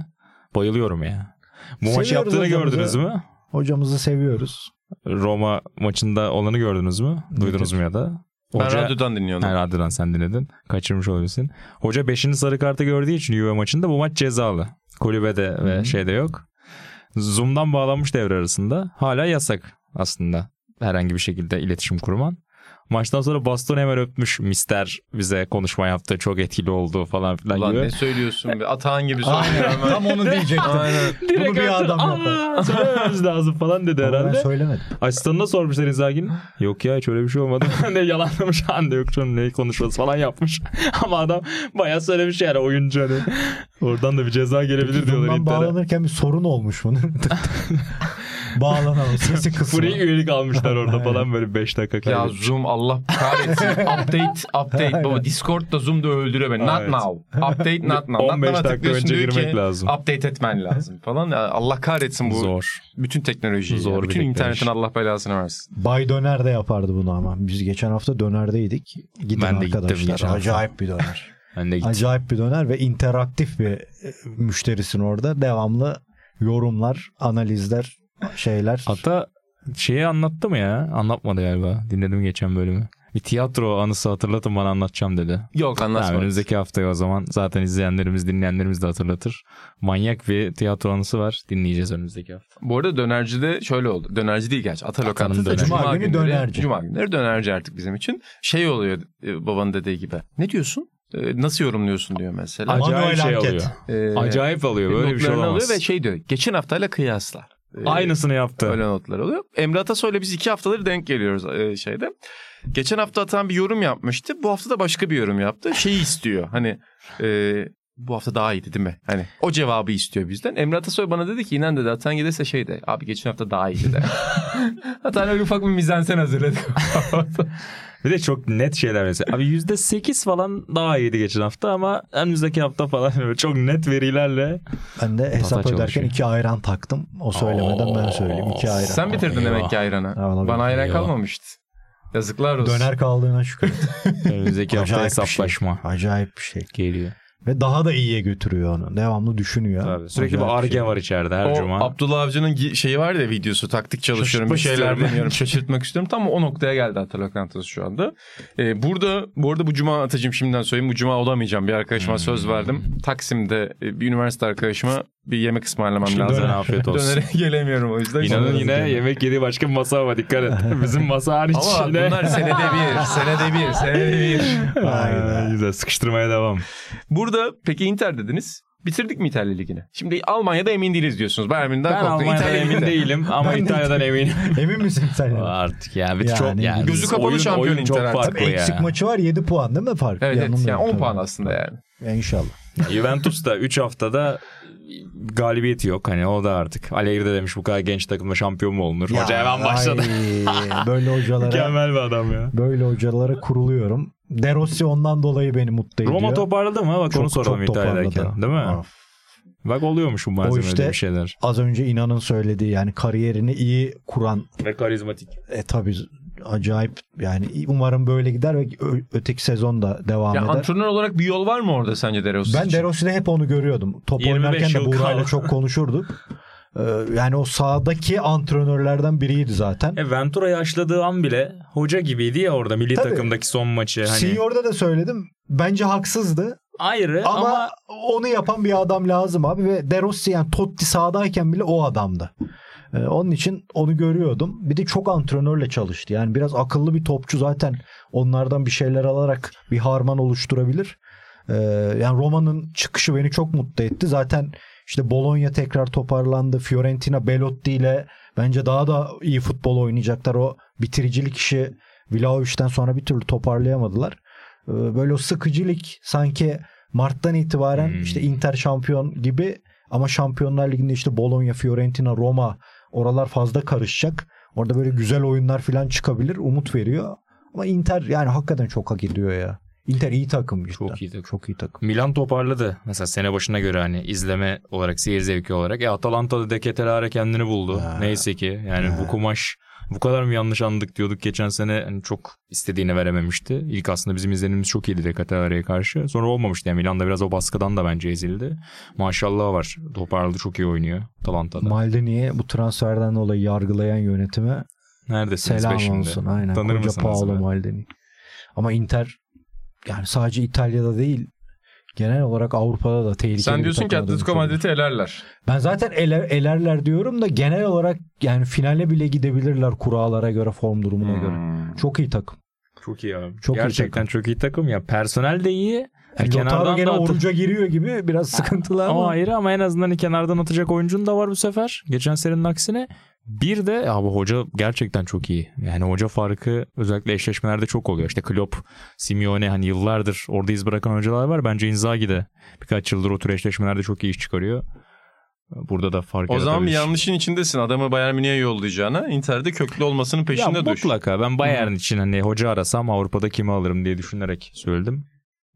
Bayılıyorum ya. Bu maç Seviyoruz yaptığını hocamızı. gördünüz mü? Hocamızı seviyoruz. Roma maçında olanı gördünüz mü? Duydunuz mu ya da? Ben radyodan dinliyordum. Ha, radyodan sen dinledin. Kaçırmış olabilirsin. Hoca 5. sarı kartı gördüğü için Juve maçında bu maç cezalı. Kulübede ve şeyde yok. Zoom'dan bağlanmış devre arasında. Hala yasak aslında herhangi bir şekilde iletişim kurman. Maçtan sonra Baston hemen öpmüş. Mister bize konuşma yaptı. Çok etkili oldu falan filan Ulan gibi. ne söylüyorsun be? Atahan gibi Aynen. söylüyor ama. Tam onu diyecektim. Aynen. Bunu bir adam yapar. Söylememiz lazım falan dedi Ama ben herhalde. söylemedim. Asistanına sormuşlar İnzaghi'nin. Yok ya hiç öyle bir şey olmadı. [LAUGHS] ne yalanlamış anda yok canım ne konuşması falan yapmış. [LAUGHS] Ama adam bayağı söylemiş yani oyuncu hani. Oradan da bir ceza gelebilir diyorlar Bundan bağlanırken bir sorun olmuş bunun. [LAUGHS] Bağlanalım. [LAUGHS] Sesi kısma. Free üyelik almışlar orada falan böyle 5 dakika Ya kaybetmiş. Zoom Allah kahretsin. [LAUGHS] update, update. Baba Discord'da Zoom'da öldürüyor beni. Not now. Update not now. 15 Not dakika önce girmek ki, lazım. Update etmen lazım falan. Ya Allah kahretsin bu. Zor. Bütün teknolojiyi. Zor ya. Bütün internetin Allah belasını versin. Bay Döner de yapardı bunu ama. Biz geçen hafta dönerdeydik. Gidin Ben de gittim arkadaşlar. hafta. Acayip bir döner. [LAUGHS] Ben de gittim. Acayip bir döner ve interaktif bir e, müşterisin orada. Devamlı yorumlar, analizler, şeyler. Hatta şeyi anlattı mı ya? Anlatmadı galiba. Dinledim geçen bölümü. Bir tiyatro anısı hatırlatın bana anlatacağım dedi. Yok Tamam, anlatma. önümüzdeki haftaya o zaman zaten izleyenlerimiz dinleyenlerimiz de hatırlatır. Manyak bir tiyatro anısı var. Dinleyeceğiz önümüzdeki hafta. Bu arada dönercide şöyle oldu. Dönerci değil gerçi. Ata lokantası. döneri. Cuma, Cuma günü günleri, dönerci. Cuma günleri dönerci artık bizim için. Şey oluyor e, babanın dediği gibi. Ne diyorsun? E, nasıl yorumluyorsun diyor mesela. Manuel Acayip şey anket. oluyor. E, Acayip alıyor. Böyle bir şey olamaz. alıyor ve şey diyor. Geçen haftayla kıyasla. E, Aynısını yaptı. Öyle notlar oluyor. Emre Atasoy'la biz iki haftaları denk geliyoruz e, şeyde. Geçen hafta Atan bir yorum yapmıştı. Bu hafta da başka bir yorum yaptı. Şeyi istiyor. Hani e, bu hafta daha iyiydi değil mi? Hani o cevabı istiyor bizden. Emre Atasoy bana dedi ki inan dedi Atan gelirse şey de abi geçen hafta daha iyiydi de. [LAUGHS] Atan öyle ufak bir mizansen hazırladı. [LAUGHS] Bir de çok net şeyler mesela. Abi %8 falan daha iyiydi geçen hafta ama önümüzdeki hafta falan böyle [LAUGHS] çok net verilerle. Ben de hesap çalışıyor. öderken iki ayran taktım. O söylemeden ben söyleyeyim. iki ayran. Sen bitirdin Eyvah. demek ki ayranı. Eyvallah. Bana ayran Eyvah. kalmamıştı. Yazıklar olsun. Döner kaldığına şükür. Önümüzdeki hafta Acayip bir şey. hesaplaşma Acayip bir şey. geliyor. Ve daha da iyiye götürüyor onu. Devamlı düşünüyor. Tabii. Sürekli Acayip bir arge şey. var içeride her o cuma. Abdullah Avcı'nın şeyi var ya videosu taktik çalışıyorum bir Şaşırtmak şeyler istiyorum. deniyorum şaşırtmak istiyorum. Tam o noktaya geldi Ata Lokantası şu anda. Ee, burada bu arada bu cuma atacağım şimdiden söyleyeyim bu cuma olamayacağım bir arkadaşıma söz verdim. Taksim'de e, bir üniversite arkadaşıma bir yemek ısmarlamam lazım. afiyet olsun. Dönere [LAUGHS] gelemiyorum o yüzden. İnanın yine yemek yediği başka bir masa var dikkat et. [LAUGHS] Bizim masa hariç. Ama yine- bunlar senede bir, senede bir, senede bir. [LAUGHS] Aa, Güzel sıkıştırmaya devam. Burada peki Inter dediniz. Bitirdik mi İtalya Ligi'ni? Şimdi Almanya'da emin değiliz diyorsunuz. Bayern Münih'den Ben korktuk. Almanya'dan İtalya emin değilim ama Ben de- İtalya'dan eminim. Emin misin sen? Artık ya bir Yani çok yani gözü kapalı oyun, şampiyon oyun çok Inter artık. farklı ya. eksik maçı var 7 puan değil mi fark? Evet, evet yani 10 tabii. puan aslında yani. Ya İnşallah. Juventus da 3 haftada galibiyeti yok. Hani o da artık. Allegri de demiş bu kadar genç takımda şampiyon mu olunur? Ya, Hoca hemen başladı. ay, [LAUGHS] böyle hocalara Mükemmel bir adam ya. böyle hocalara kuruluyorum. De Rossi ondan dolayı beni mutlu ediyor. Roma toparladı mı? Bak onu Çok- soralım çok İtalya'dayken. Değil mi? Of. Bak oluyormuş bu malzemede işte- bir şeyler. Az önce İnan'ın söylediği yani kariyerini iyi kuran Ve karizmatik. e tabii acayip yani umarım böyle gider ve ö- öteki sezon da devam Ya eder. antrenör olarak bir yol var mı orada sence De Rossi Ben için? De Rossi'de hep onu görüyordum. Top 25 oynarken de Buğra'yla çok konuşurduk. [LAUGHS] Ee, yani o sahadaki antrenörlerden biriydi zaten. E Ventura yaşladığı an bile hoca gibiydi ya orada milli Tabii. takımdaki son maçı. Hani Senior'da da söyledim. Bence haksızdı. ayrı Ama, ama, onu yapan bir adam lazım abi ve De Rossi yani Totti sahadayken bile o adamdı. Ee, onun için onu görüyordum. Bir de çok antrenörle çalıştı. Yani biraz akıllı bir topçu zaten onlardan bir şeyler alarak bir harman oluşturabilir. Ee, yani Roma'nın çıkışı beni çok mutlu etti. Zaten işte Bologna tekrar toparlandı. Fiorentina Belotti ile bence daha da iyi futbol oynayacaklar. O bitiricilik işi Vlahovic'ten sonra bir türlü toparlayamadılar. Ee, Böyle o sıkıcılık sanki Mart'tan itibaren Hmm. işte Inter şampiyon gibi ama Şampiyonlar Ligi'nde işte Bologna, Fiorentina, Roma oralar fazla karışacak. Orada böyle güzel oyunlar falan çıkabilir. Umut veriyor. Ama Inter yani hakikaten çok hak ediyor ya. Inter iyi takım cidden. Çok iyi takım. Çok iyi takım. Milan toparladı. Mesela sene başına göre hani izleme olarak, seyir zevki olarak. E Atalanta'da De Ketelare kendini buldu. Ha. Neyse ki. Yani Ha. bu kumaş bu kadar mı yanlış anladık diyorduk geçen sene. Hani çok istediğini verememişti. İlk aslında bizim izlenimimiz çok iyiydi De Ketelare'ye karşı. Sonra olmamıştı. Yani Milan'da biraz o baskıdan da bence ezildi. Maşallah var. Toparladı çok iyi oynuyor Atalanta'da. Maldini'yi bu transferden dolayı yargılayan yönetime Neredesiniz selam be şimdi? olsun. Aynen. Tanır Koca Paolo? Maldini. Ama Inter yani sadece İtalya'da değil genel olarak Avrupa'da da tehlikeli Sen diyorsun ki Atletico. Madrid'i elerler. Ben zaten eler, elerler diyorum da genel olarak yani finale bile gidebilirler kurallara göre form durumuna göre. Hmm. Çok iyi takım. Çok iyi abi. Çok iyi Gerçekten takım. çok iyi takım ya. Personel de iyi. Yani Yani Lautaro gene atı- oruca giriyor gibi biraz sıkıntılı Ama ama. ayrı ama en azından hani kenardan atacak oyuncun da var bu sefer. Geçen senenin aksine. Bir de abi hoca gerçekten çok iyi. Yani hoca farkı özellikle eşleşmelerde çok oluyor. İşte Klopp, Simeone hani yıllardır orada iz bırakan hocalar var. Bence Inzaghi de birkaç yıldır o tür eşleşmelerde çok iyi iş çıkarıyor. Burada da fark O zaman bir yanlışın içindesin. Adamı Bayern Münih'e yollayacağına Inter'de köklü olmasının peşinde ya düş. mutlaka ben Bayern için hani hoca arasam Avrupa'da kimi alırım diye düşünerek söyledim.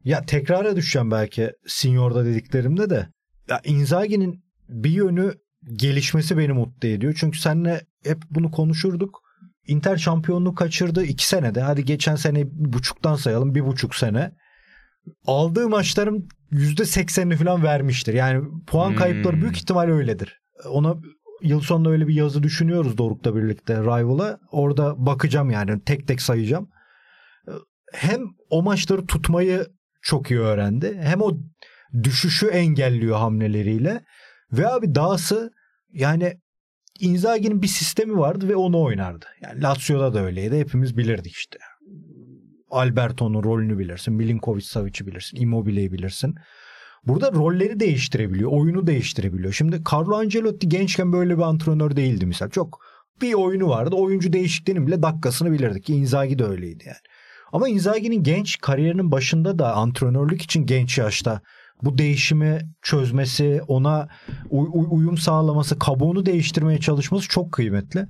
Ya tekrara düşeceğim belki Signor'da dediklerimde de. Ya Inzaghi'nin bir yönü gelişmesi beni mutlu ediyor. Çünkü seninle hep bunu konuşurduk. Inter şampiyonluğu kaçırdı iki senede. Hadi geçen sene buçuktan sayalım bir buçuk sene. Aldığı maçların yüzde seksenini falan vermiştir. Yani puan Hmm. kayıpları büyük ihtimal öyledir. Ona yıl sonunda öyle bir yazı düşünüyoruz Doruk'la birlikte Rival'a. Orada bakacağım yani tek tek sayacağım. Hem o maçları tutmayı çok iyi öğrendi. Hem o düşüşü engelliyor hamleleriyle. Ve abi dahası yani Inzaghi'nin bir sistemi vardı ve onu oynardı. Yani Lazio'da da öyleydi. Hepimiz bilirdik işte. Alberto'nun rolünü bilirsin. Milinkovic Savic'i bilirsin. Immobile'yi bilirsin. Burada rolleri değiştirebiliyor. Oyunu değiştirebiliyor. Şimdi Carlo Ancelotti gençken böyle bir antrenör değildi mesela. Çok bir oyunu vardı. Oyuncu değişikliğinin bile dakikasını bilirdik. Ki Inzaghi de öyleydi yani. Ama Inzaghi'nin genç kariyerinin başında da antrenörlük için genç yaşta bu değişimi çözmesi, ona uy- uy- uyum sağlaması, kabuğunu değiştirmeye çalışması çok kıymetli.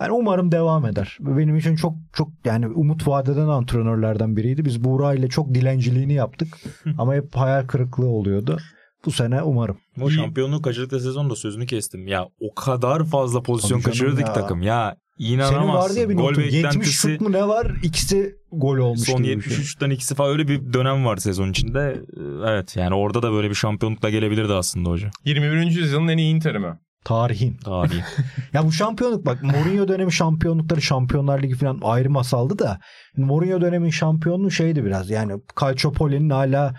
Yani umarım devam eder. Benim için çok çok yani umut vadeden antrenörlerden biriydi. Biz Buğra ile çok dilenciliğini yaptık [LAUGHS] ama hep hayal kırıklığı oluyordu. Bu sene umarım. O şampiyonluk kaçırdıklı sezonda sözünü kestim. Ya o kadar fazla pozisyon Tabii canım kaçırdı ki ya. takım. Ya Senin inanamazsın. vardı ya bir Gol notun. 70 beklentisi şut mu ne var? İkisi gol olmuş son gibi bir şey. 73'ten ikisi falan öyle bir dönem var sezon içinde. Ee, Evet yani orada da böyle bir şampiyonlukla gelebilirdi aslında hoca. 21. yüzyılın en iyi Inter'i mi? Tarihin. Tarihi. [LAUGHS] Ya bu şampiyonluk bak Mourinho dönemi şampiyonlukları Şampiyonlar Ligi falan ayrı masaldı da Mourinho dönemin şampiyonluğu şeydi biraz yani Calciopoli'nin hala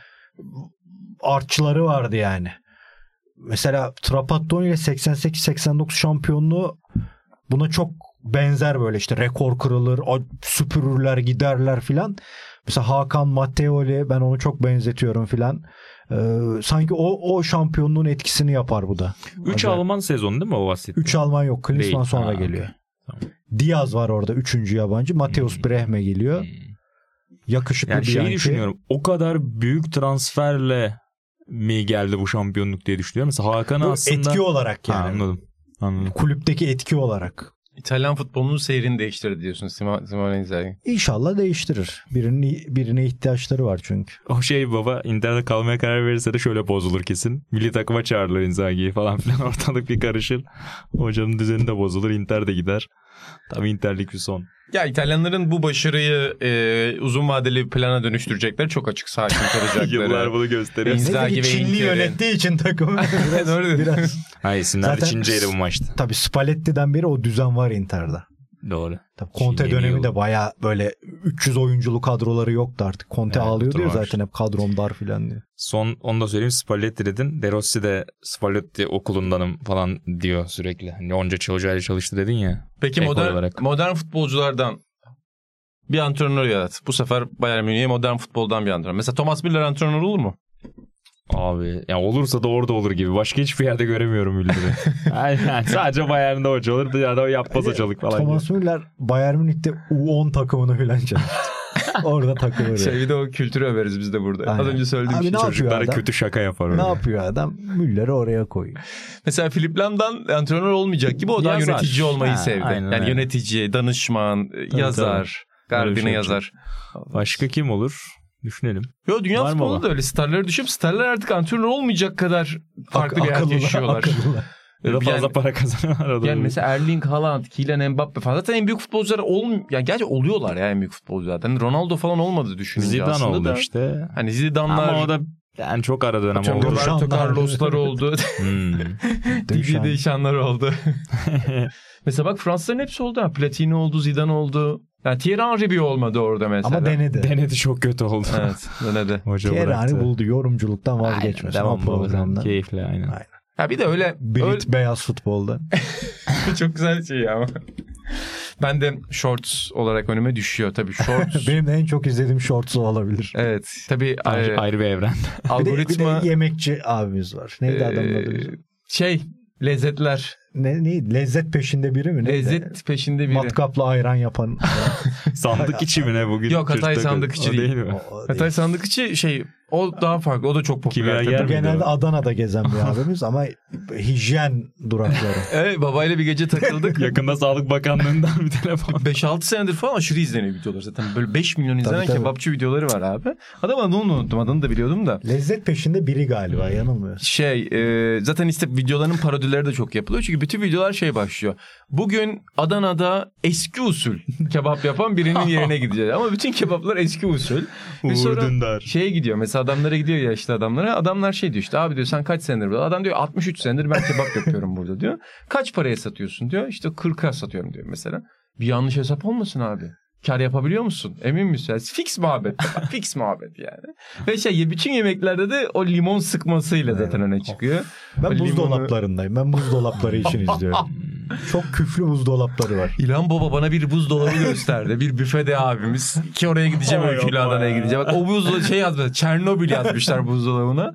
artçıları vardı yani. Mesela Trapattoni ile 88-89 şampiyonluğu buna çok benzer böyle işte rekor kırılır, süpürürler, giderler filan. Mesela Hakan Matteoli ben onu çok benzetiyorum filan. Ee, sanki o o şampiyonluğun etkisini yapar bu da. 3 Acayip. Alman sezonu değil mi o bahsettiğin? 3 Alman yok. Klinsmann sonra Ha, geliyor. Tamam. Diaz var orada 3. yabancı. Mateus Hmm. Brehme geliyor. Hmm. Yakışıklı Yani bir şeyi düşünüyorum. O kadar büyük transferle mi geldi bu şampiyonluk diye düşünüyorum. Mesela Hakan'ı Bu aslında... Etki olarak Ha, yani. anladım. Anladım. Kulüpteki etki olarak. İtalyan futbolunun seyrini değiştirdi diyorsun Simone Inzaghi. İnşallah değiştirir. Birinin, birine ihtiyaçları var çünkü. O şey baba Inter'de kalmaya karar verirse de şöyle bozulur kesin. Milli takıma çağırırlar Inzaghi'yi falan filan [LAUGHS] ortalık bir karışır. Hocanın düzeni de bozulur. Inter de gider. [LAUGHS] Tabii Inter'lik bir son. Ya İtalyanların bu başarıyı e, uzun vadeli bir plana dönüştürecekler. Çok açık sakin kalacakları. [LAUGHS] Yıllar bunu gösteriyor. Inzaghi ve Çinli Inter'in. yönettiği için takımı [LAUGHS] biraz, Doğru dedin. biraz. Ha isimler Zaten- Çinceydi bu maçta. Tabii Spalletti'den beri o düzen var Inter'de. Doğru. Tabii Conte Yeni döneminde yıl. baya böyle 300 oyunculu kadroları yoktu artık. Conte Evet, ağlıyordu ya var. zaten hep kadrom dar filan diye. Son onu da söyleyeyim Spalletti dedin. De Rossi de Spalletti okulundanım falan diyor sürekli. Hani onca hocayla çalıştı dedin ya. Peki Ek modern, olarak. modern futbolculardan bir antrenör yarat. Bu sefer Bayern Münih'e modern futboldan bir antrenör. Mesela Thomas Müller antrenör olur mu? Abi ya olursa da orada olur gibi. Başka hiçbir yerde göremiyorum Müller'i. [LAUGHS] yani, yani sadece Bayern'de hoca olur. Ya da yapmaz hocalık falan. Thomas Müller Bayern Münih'te U10 takımını filan çalıştı. [LAUGHS] Orada takılır. Şey yani. bir de o kültürü överiz biz de burada. Az Aynen. önce söylediğim Abi şey. ne Çocuklara adam? kötü şaka yapar. Ne öyle. yapıyor adam? Müller'i oraya koyuyor. Mesela Philip Lam'dan antrenör olmayacak gibi o da Yazar. yönetici olmayı Ha, sevdi. aynen yani öyle. yönetici, danışman, yazar, Öyle bir gardini şey yazar. Başka kim olur? Düşünelim. Yo dünya Var baba? da öyle starları düşüp starlar artık antrenör olmayacak kadar farklı bir hayat yaşıyorlar. akıllılar. Ya da fazla Yani- para kazanıyorlar. o da Yani mesela Erling Haaland, Kylian Mbappe falan. Zaten en büyük futbolcular olm yani gerçi oluyorlar ya en büyük futbolcular. Hani Ronaldo falan olmadı düşününce Zidane aslında oldu da. işte. Hani Zidane'lar, Ama o da yani çok ara dönem oldu. Roberto. Carlos'lar oldu. [LAUGHS] [LAUGHS] Hmm. Deschamps. Deschamps oldu. [LAUGHS] mesela bak Fransızların hepsi oldu. Platini oldu, Zidane oldu. Yani Thierry Henry bir olmadı orada mesela. Ama denedi. Denedi çok kötü oldu. Evet, denedi. [LAUGHS] Hoca Thierry. Henry buldu. Yorumculuktan Aynen, vazgeçmesin. Devam o programdan. Keyifli aynen. Aynen. Ya bir de öyle, Brit öyle beyaz futbolda. [LAUGHS] çok güzel şey ama. Ben de shorts olarak önüme düşüyor tabii shorts. [LAUGHS] Benim de en çok izlediğim shorts o olabilir. evet tabii Ayrı, e, ayrı bir evren. Bir de, algoritma bir de yemekçi abimiz var. Neydi adamın adı? e, bizim? şey lezzetler Ne, neydi? Lezzet peşinde biri mi? Neydi? lezzet peşinde biri. Matkapla ayran yapan. [LAUGHS] Sandık içi mi ne bugün? Yok, Hatay Çocuklar- sandık içi O değil. mi? O- o Hatay değil. sandık içi şey o daha farklı o da çok popüler. Bu genelde o? Adana'da gezen bir abimiz ama hijyen durakları. [LAUGHS] Evet babayla bir gece takıldık. [LAUGHS] Yakında Sağlık Bakanlığı'ndan bir telefon. 5-6 senedir falan aşırı izleniyor videolar zaten. Böyle 5 milyon izlenen Tabii, tabii. kebapçı videoları var abi. Adam adını unuttum adını da biliyordum da. Lezzet peşinde biri galiba yanılmıyorsun. Şey e, zaten işte videoların parodileri de çok yapılıyor. Çünkü bütün videolar şey başlıyor. Bugün Adana'da eski usul kebap yapan birinin yerine gideceğiz. Ama bütün kebaplar eski usul. Ve Uğur sonra Dündar. şeye gidiyor. Mesela adamlara gidiyor yaşlı adamlara. Adamlar şey diyor işte abi diyor sen kaç senedir burada? Adam diyor 63 senedir ben kebap [LAUGHS] yapıyorum burada diyor. Kaç paraya satıyorsun diyor. İşte 40'a satıyorum diyor mesela. Bir yanlış hesap olmasın abi. Kar yapabiliyor musun? Emin misin? Fix muhabbet. [LAUGHS] Fix muhabbet yani. Ve şey bütün yemeklerde de o limon sıkmasıyla zaten öne çıkıyor. Ben O limonu- buzdolaplarındayım. Ben buzdolapları için [LAUGHS] izliyorum. Çok küflü buzdolapları var. İlhan Baba bana bir buzdolabı [LAUGHS] gösterdi. Bir büfede abimiz. Ki oraya gideceğim Allah Adana'ya ya. gideceğim. Bak o buzdolabı şey yazmışlar. Çernobil yazmışlar buzdolabına.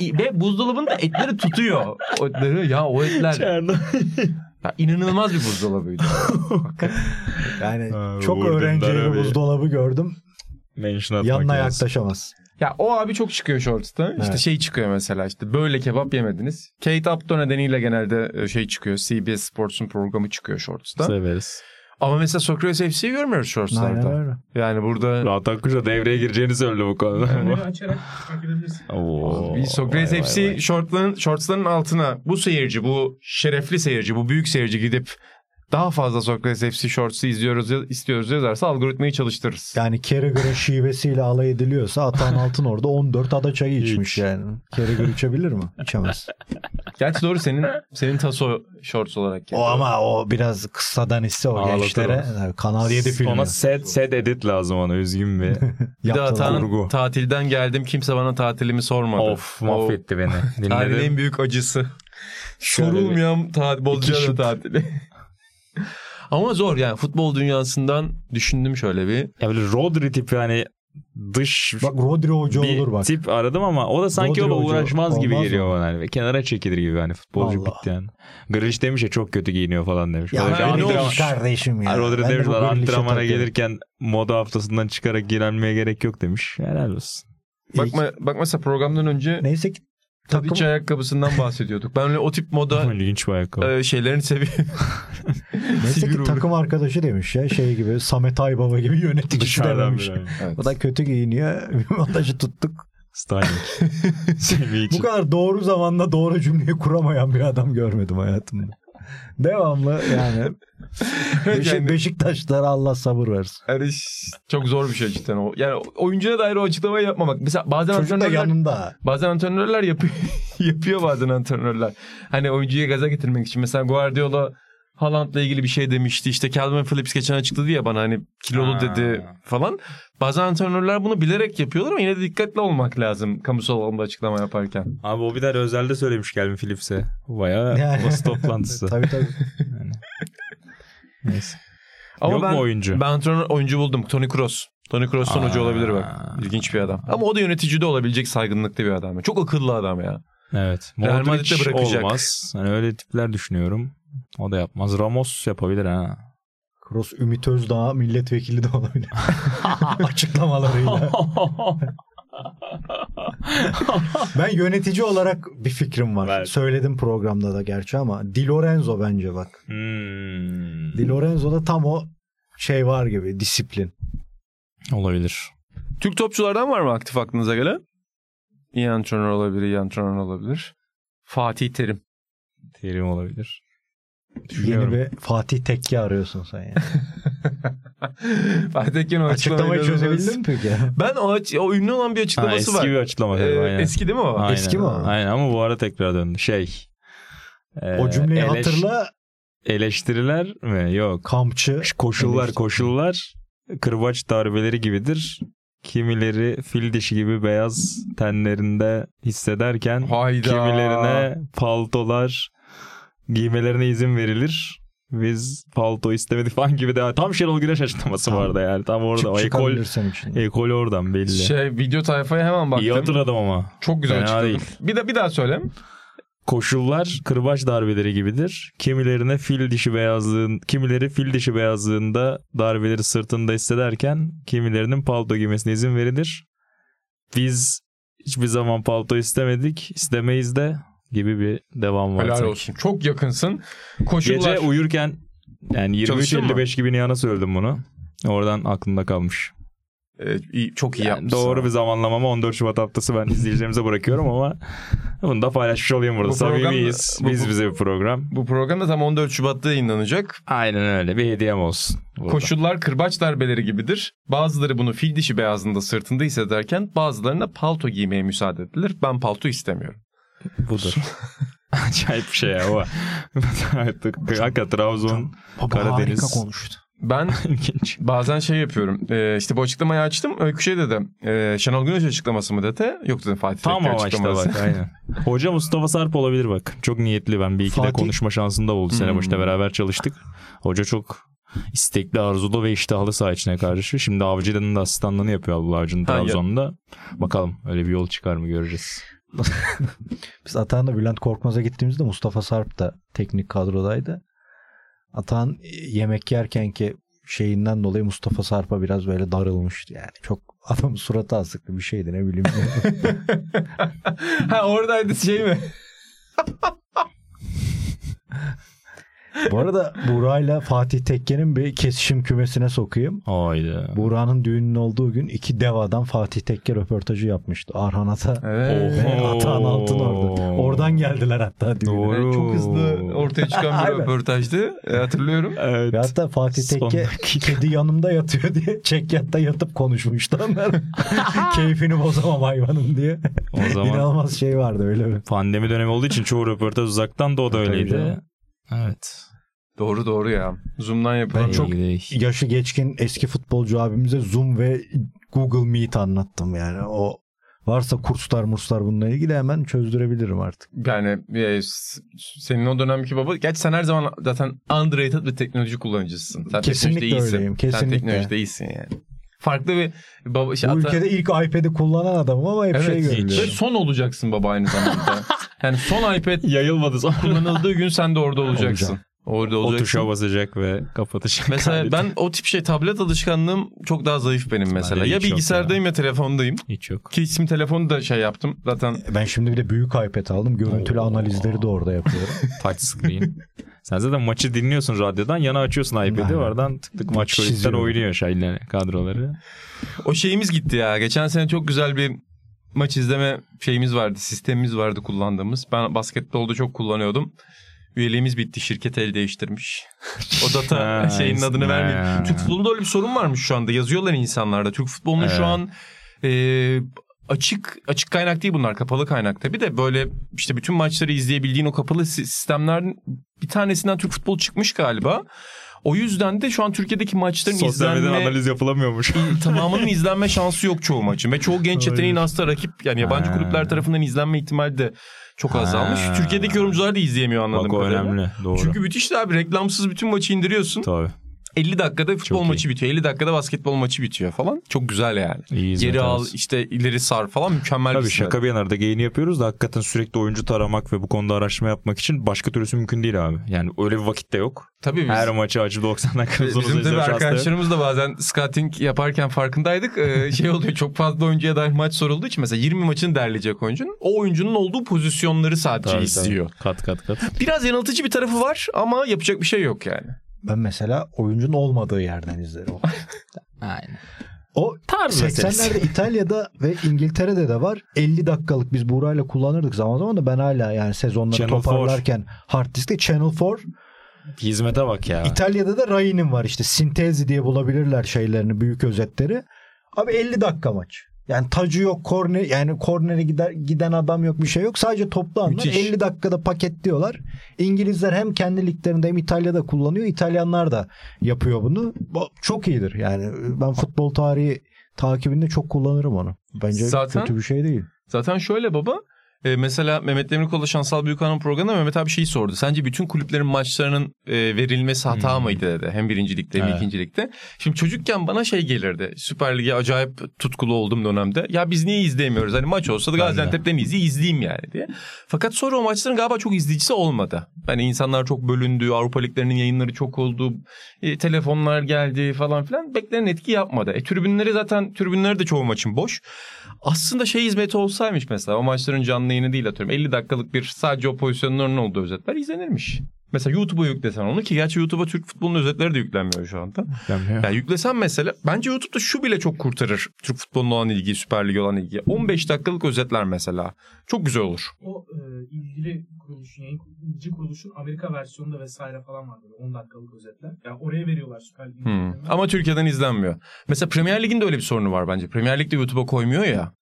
Ve buzdolabında etleri tutuyor. O etleri ya o etler. Ya inanılmaz bir buzdolabıydı. [LAUGHS] Yani Ha, çok Dündar'a bir buzdolabı gördüm. Mention atmak Yanına lazım. yaklaşamaz. Ya o abi çok çıkıyor shorts'ta. İşte Evet. şey çıkıyor mesela işte böyle kebap yemediniz. Kate Upton nedeniyle genelde e, şey çıkıyor. CBS Sports'un programı çıkıyor shorts'ta. Severiz. Ama mesela Socrates FC'yi görmüyoruz Aynen shorts'larda. öyle. Yani burada Rahat Akkuş'a devreye gireceğini söyledi bu konuda. Beni açarak takip edebilirsin. Oo, Bir Socrates vay vay FC vay. shortların, shortsların altına bu seyirci, bu şerefli seyirci, bu büyük seyirci gidip daha fazla Socrates FC shorts'ı izliyoruz, istiyoruz yazarsa algoritmayı çalıştırırız. Yani Carragher'ın şivesiyle alay ediliyorsa Atan Altın orada 14 ada çayı içmiş Hiç. yani. Carragher içebilir mi? İçemez. Gerçi doğru senin senin taso shorts olarak. O geliyor. ama o biraz kıssadan iste o Ağlatır gençlere. Kanal 7 filmi. Ona set, set edit lazım ona üzgün bir. [LAUGHS] bir de. Atan'ın tatilden geldim kimse bana tatilimi sormadı. of O mahvetti beni. [LAUGHS] Tarihin en büyük acısı. Sorulmayan tatil, Bozcaada tatili. [LAUGHS] Ama zor yani futbol dünyasından düşündüm şöyle bir. Ya böyle Rodri tipi hani dış Bak Rodri Hoca bir olur bak. tip aradım ama o da sanki Rodri o da Hoca uğraşmaz gibi geliyor mı? bana. Hani. Kenara çekilir gibi hani futbolcu Vallahi. bitti yani. Grealish demiş ya çok kötü giyiniyor falan demiş. Ya ne antrenman- kardeşim ya. Rodri Ben de demiş lan antrenmana gelirken moda haftasından çıkarak girenmeye gerek yok demiş. Helal olsun. Bakma, bak mesela programdan önce Neyse ki takım Tadiç ayakkabısından bahsediyorduk. Ben öyle o tip moda [LAUGHS] İlginç bir ayakkabı. e, şeylerini seviyorum. [LAUGHS] neyse ki takım arkadaşı demiş ya şey gibi Samet Aybaba gibi yöneticisi Dışarıdan dememiş. bir ayakkabı. O da kötü giyiniyor. [LAUGHS] Bir montajı tuttuk. Styling. Bu kadar doğru zamanda doğru cümleyi kuramayan bir adam görmedim hayatımda. [LAUGHS] Devamlı yani, [LAUGHS] Beşik, yani- Beşiktaşlara Allah sabır versin. Yani çok zor bir şey cidden o. Yani oyuncuya dair o açıklamayı yapmamak. Mesela bazen Çocuk antrenörler, yanında. bazen antrenörler yapıyor, [LAUGHS] yapıyor bazen antrenörler. Hani oyuncuyu gaza getirmek için. Mesela Guardiola Haaland'la ilgili bir şey demişti. İşte Calvin Phillips geçen açıkladı ya bana hani kilolu Ha. dedi falan. Bazen antrenörler bunu bilerek yapıyorlar ama yine de dikkatli olmak lazım kamusal alanda açıklama yaparken. Abi o bir daha özelde söylemiş Calvin Phillips'e. Bayağı [LAUGHS] Yani. basın toplantısı. tabii tabii. Yani. Neyse. Ama Yok ben, mu oyuncu? Ben antrenör oyuncu buldum. Tony Kroos. Tony Kroos'tan Aa. hoca olabilir bak. İlginç bir adam. Ama o da yönetici de olabilecek saygınlıkta bir adam. Çok akıllı adam ya. Evet. Real Modric Madrid'de bırakacak. olmaz. Hani öyle tipler düşünüyorum. O da yapmaz. Ramos yapabilir ha. Kroos Ümit Özdağ milletvekili de olabilir. [LAUGHS] Açıklamalarıyla. ben yönetici olarak bir fikrim var. Ver. Söyledim programda da gerçi ama Di Lorenzo bence bak. Hmm. Di Lorenzo'da tam o şey var gibi disiplin. Olabilir. Türk topçulardan var mı aktif aklınıza gelen? İyi antrenör olabilir, iyi antrenör olabilir. Fatih Terim. Terim olabilir. Yeni bir Fatih Tekke arıyorsun sen yani. [LAUGHS] Fatih Terim'in Açıklamayı çözebildin mi peki? Ben o, aç- o ünlü olan bir Ha, açıklaması eski var. bir açıklama. Ee, aynen. eski değil mi o? Aynen. Eski mi o? Aynen ama bu ara tekrar döndü. Şey. e, o cümleyi eleş- hatırla Eleştiriler mi? Yok. kampçı. Koşullar eleştiri. koşullar kırbaç darbeleri gibidir. Kimileri fil dişi gibi beyaz tenlerinde hissederken Hayda. kimilerine paltolar giymelerine izin verilir. Biz palto istemedik falan gibi de tam Şenol Güneş açıklaması Tamam. vardı yani. Tam orada. Çık O ekol, ekol oradan belli. Şey video tayfaya hemen baktım. İyi hatırladım ama. Çok güzel Fena açıkladım. değil. Bir de bir daha söyle. Koşullar kırbaç darbeleri gibidir. Kimilerine fil dişi beyazlığın, kimileri fil dişi beyazlığında darbeleri sırtında hissederken kimilerinin palto giymesine izin verilir. Biz hiçbir zaman palto istemedik, istemeyiz de gibi bir devam var. Helal sanki. olsun. Çok yakınsın. Koşullar. Gece uyurken yani Çalıştın mı? 23.55 gibi Nihan'a söyledim bunu. Oradan aklımda kalmış. İyi, çok iyi Yani yapmışsın. doğru bir zamanlamama 14 Şubat haftası ben izleyicilerimize bırakıyorum ama bunu da paylaşmış olayım burada. Bu Samimiyiz. bu- Biz bu- bize bir program. Bu program da tam 14 Şubat'ta yayınlanacak. Aynen öyle. Bir hediyem olsun. burada. Koşullar kırbaç darbeleri gibidir. Bazıları bunu fil dişi beyazlığında sırtında hissederken bazılarına palto giymeye müsaade edilir. Ben palto istemiyorum. Budur. [LAUGHS] Acayip bir şey ya o. [LAUGHS] Hakikaten Trabzon Baba Karadeniz. harika konuştu. Ben [LAUGHS] ilginç. bazen şey yapıyorum. Ee, işte bu açıklamayı açtım. Öykü şey dedi. E, Şenol Güneş açıklaması mı dedi? Yok dedim Fatih Tam Tekke açıklaması. bak aynen. Hoca Mustafa Sarp olabilir bak. Çok niyetli ben bir iki de Fatih- konuşma şansım da oldu. Sene Hmm. başında beraber çalıştık. Hoca çok istekli, arzulu ve iştahlı saha içine karşı. Şimdi Avcı'nın da asistanlığını yapıyor Abdullah Avcı'nın Trabzon'da. Bakalım öyle bir yol çıkar mı göreceğiz. [LAUGHS] Biz Atahan'la Bülent Korkmaz'a gittiğimizde Mustafa Sarp da teknik kadrodaydı. Atahan e, yemek yerken ki şeyinden dolayı Mustafa Sarp'a biraz böyle darılmıştı yani. Çok adamın suratı asıklı bir şeydi ne bileyim. [LAUGHS] ha oradaydı şey mi? [LAUGHS] Bu arada Buğra'yla Fatih Tekke'nin bir kesişim kümesine sokayım. Haydi. Buğra'nın düğünün olduğu gün iki dev adam Fatih Tekke röportajı yapmıştı. Arhan Ata Evet. ve. Atahan Altın orada. Oradan geldiler hatta düğüne. Doğru. Çok hızlı ortaya çıkan bir [LAUGHS] röportajdı. E, hatırlıyorum. Evet. Ve hatta Fatih Tekke kedi yanımda yatıyor diye çekyatta yatıp konuşmuştu onlar. [LAUGHS] Keyfini bozamam hayvanın diye. O zaman İnanılmaz şey vardı öyle mi? pandemi dönemi olduğu için çoğu röportaj uzaktan da o da Tabii öyleydi. Evet. Doğru doğru ya. Zoom'dan yapılan Ben çok İyi. Yaşı geçkin eski futbolcu abimize Zoom ve Google Meet anlattım yani. O varsa kurslar murslar bununla ilgili hemen çözdürebilirim artık. yani e, senin o dönemki baba. Gerçi sen her zaman zaten underrated bir teknoloji kullanıcısın. Sen Kesinlikle öyleyim, Sen kesinlikle. teknolojide iyisin yani. Farklı bir baba. Şey, Bu ata- ülkede ilk iPad'i kullanan adamım ama hep Evet, şey Ve görüyorum. son olacaksın baba aynı zamanda. [LAUGHS] yani son iPad Yayılmadı sonra. kullanıldığı gün sen de orada olacaksın. Olacağım. Orada O olacaksın. tuşa basacak ve kapatacak. Mesela aleti. ben o tip şey tablet alışkanlığım çok daha zayıf benim mesela. Ya bilgisayardayım ya. telefondayım. Hiç yok. Ki isim telefonu da şey yaptım. Zaten Ben şimdi bir de büyük iPad aldım. Görüntülü Oo. [LAUGHS] analizleri de orada yapıyorum. Touch screen. [LAUGHS] Sen zaten maçı dinliyorsun radyodan yana açıyorsun iPad'i oradan tık tık maç Çiziyorum. oynuyor şeyle kadroları. o şeyimiz gitti ya. Geçen sene çok güzel bir maç izleme şeyimiz vardı. Sistemimiz vardı kullandığımız. Ben basketbolda çok kullanıyordum. Üyeliğimiz bitti. Şirket el değiştirmiş. o data [LAUGHS] [LAUGHS] şeyinin adını vermedi. Türk futbolunda öyle bir sorun varmış şu anda. Yazıyorlar insanlarda. Türk futbolunun Evet. şu an e, açık açık kaynak değil bunlar. Kapalı kaynak tabii de böyle işte bütün maçları izleyebildiğin o kapalı si- sistemlerin bir tanesinden Türk futbolu çıkmış galiba. O yüzden de şu an Türkiye'deki maçların Sosyal izlenme analiz yapılamıyormuş. tamamının izlenme şansı yok çoğu maçın. Ve çoğu genç yeteneğin hasta rakip yani yabancı Ha. kulüpler tarafından izlenme ihtimali de çok azalmış. Ha. Türkiye'deki yorumcular da izleyemiyor anladığım Bak kadarıyla. önemli. Doğru. Çünkü müthiş de abi reklamsız bütün maçı indiriyorsun. Tabii. 50 dakikada futbol Çok iyi. maçı bitiyor. 50 dakikada basketbol maçı bitiyor falan. Çok güzel yani. İyi Geri al arası. işte ileri sar falan mükemmel Tabii bir şaka bir yana da geyini yapıyoruz da hakikaten sürekli oyuncu taramak ve bu konuda araştırma yapmak için başka türlüsü mümkün değil abi. Yani öyle bir vakit de yok. Tabii biz, Her maçı açıp 90 dakika uzun uzun bizim yok. arkadaşlarımız da bazen scouting yaparken farkındaydık. Ee, [LAUGHS] şey oluyor çok fazla oyuncuya dair maç sorulduğu için mesela 20 maçını derleyecek oyuncunun o oyuncunun olduğu pozisyonları sadece Tabii, izliyor. tabii. Kat kat kat. Biraz yanıltıcı bir tarafı var ama yapacak bir şey yok yani. Ben mesela oyuncunun olmadığı yerden [LAUGHS] izlerim. Aynen. O Tarz meselesi. 80'lerde İtalya'da ve İngiltere'de de var. 50 dakikalık biz Buğra'yla kullanırdık zaman zaman da ben hala yani sezonları Channel toparlarken hard diskte Channel 4. Hizmete bak ya. İtalya'da da Rai'nin var işte Sintezi diye bulabilirler şeylerini büyük özetleri. Abi 50 dakika maç. Yani tacı yok, korner yani kornere gider giden adam yok, bir şey yok. Sadece toplu anlar Müthiş. 50 dakikada paketliyorlar. İngilizler hem kendi liglerinde hem İtalya'da kullanıyor. İtalyanlar da yapıyor bunu. Bu çok iyidir. Yani ben futbol tarihi takibinde çok kullanırım onu. Bence Zaten- kötü bir şey değil. Zaten şöyle baba. E, mesela Mehmet Demirkol'la Şansal Büyükhan'ın programında Mehmet abi şeyi sordu. Sence bütün kulüplerin maçlarının e, verilmesi hata Hmm. mıydı dedi. Hem birincilikte hem Evet. ikincilikte. Şimdi çocukken bana şey gelirdi. Süper Lig'e acayip tutkulu olduğum dönemde. Ya biz niye izleyemiyoruz? Hani maç olsa da. Gaziantep'ten izleyeyim, izleyeyim yani diye. Fakat sonra o maçların galiba çok izleyicisi olmadı. Hani insanlar çok bölündü. Avrupa Liglerinin yayınları çok oldu. e, telefonlar geldi falan filan. Beklenen etki yapmadı. E, tribünleri zaten tribünleri de çoğu maçın boş. Aslında şey hizmeti olsaymış mesela o maçların canlı yayını değil atıyorum. 50 dakikalık bir sadece o pozisyonların olduğu özetler izlenirmiş. Mesela YouTube'a yüklesen onu ki gerçi YouTube'a Türk futbolunun özetleri de yüklenmiyor şu anda. Yani yüklesen mesela bence YouTube'da şu bile çok kurtarır Türk futboluna olan ilgiyi, Süper Lig'e olan ilgiyi. 15 dakikalık özetler mesela. Çok güzel olur. O e, ilgili kuruluşun, yayıncı kuruluşun Amerika versiyonunda vesaire falan var böyle 10 dakikalık özetler. Yani oraya veriyorlar Süper Lig'in. Hmm. Ama Türkiye'den izlenmiyor. Mesela Premier Lig'in de öyle bir sorunu var bence. Premier Lig de YouTube'a koymuyor ya.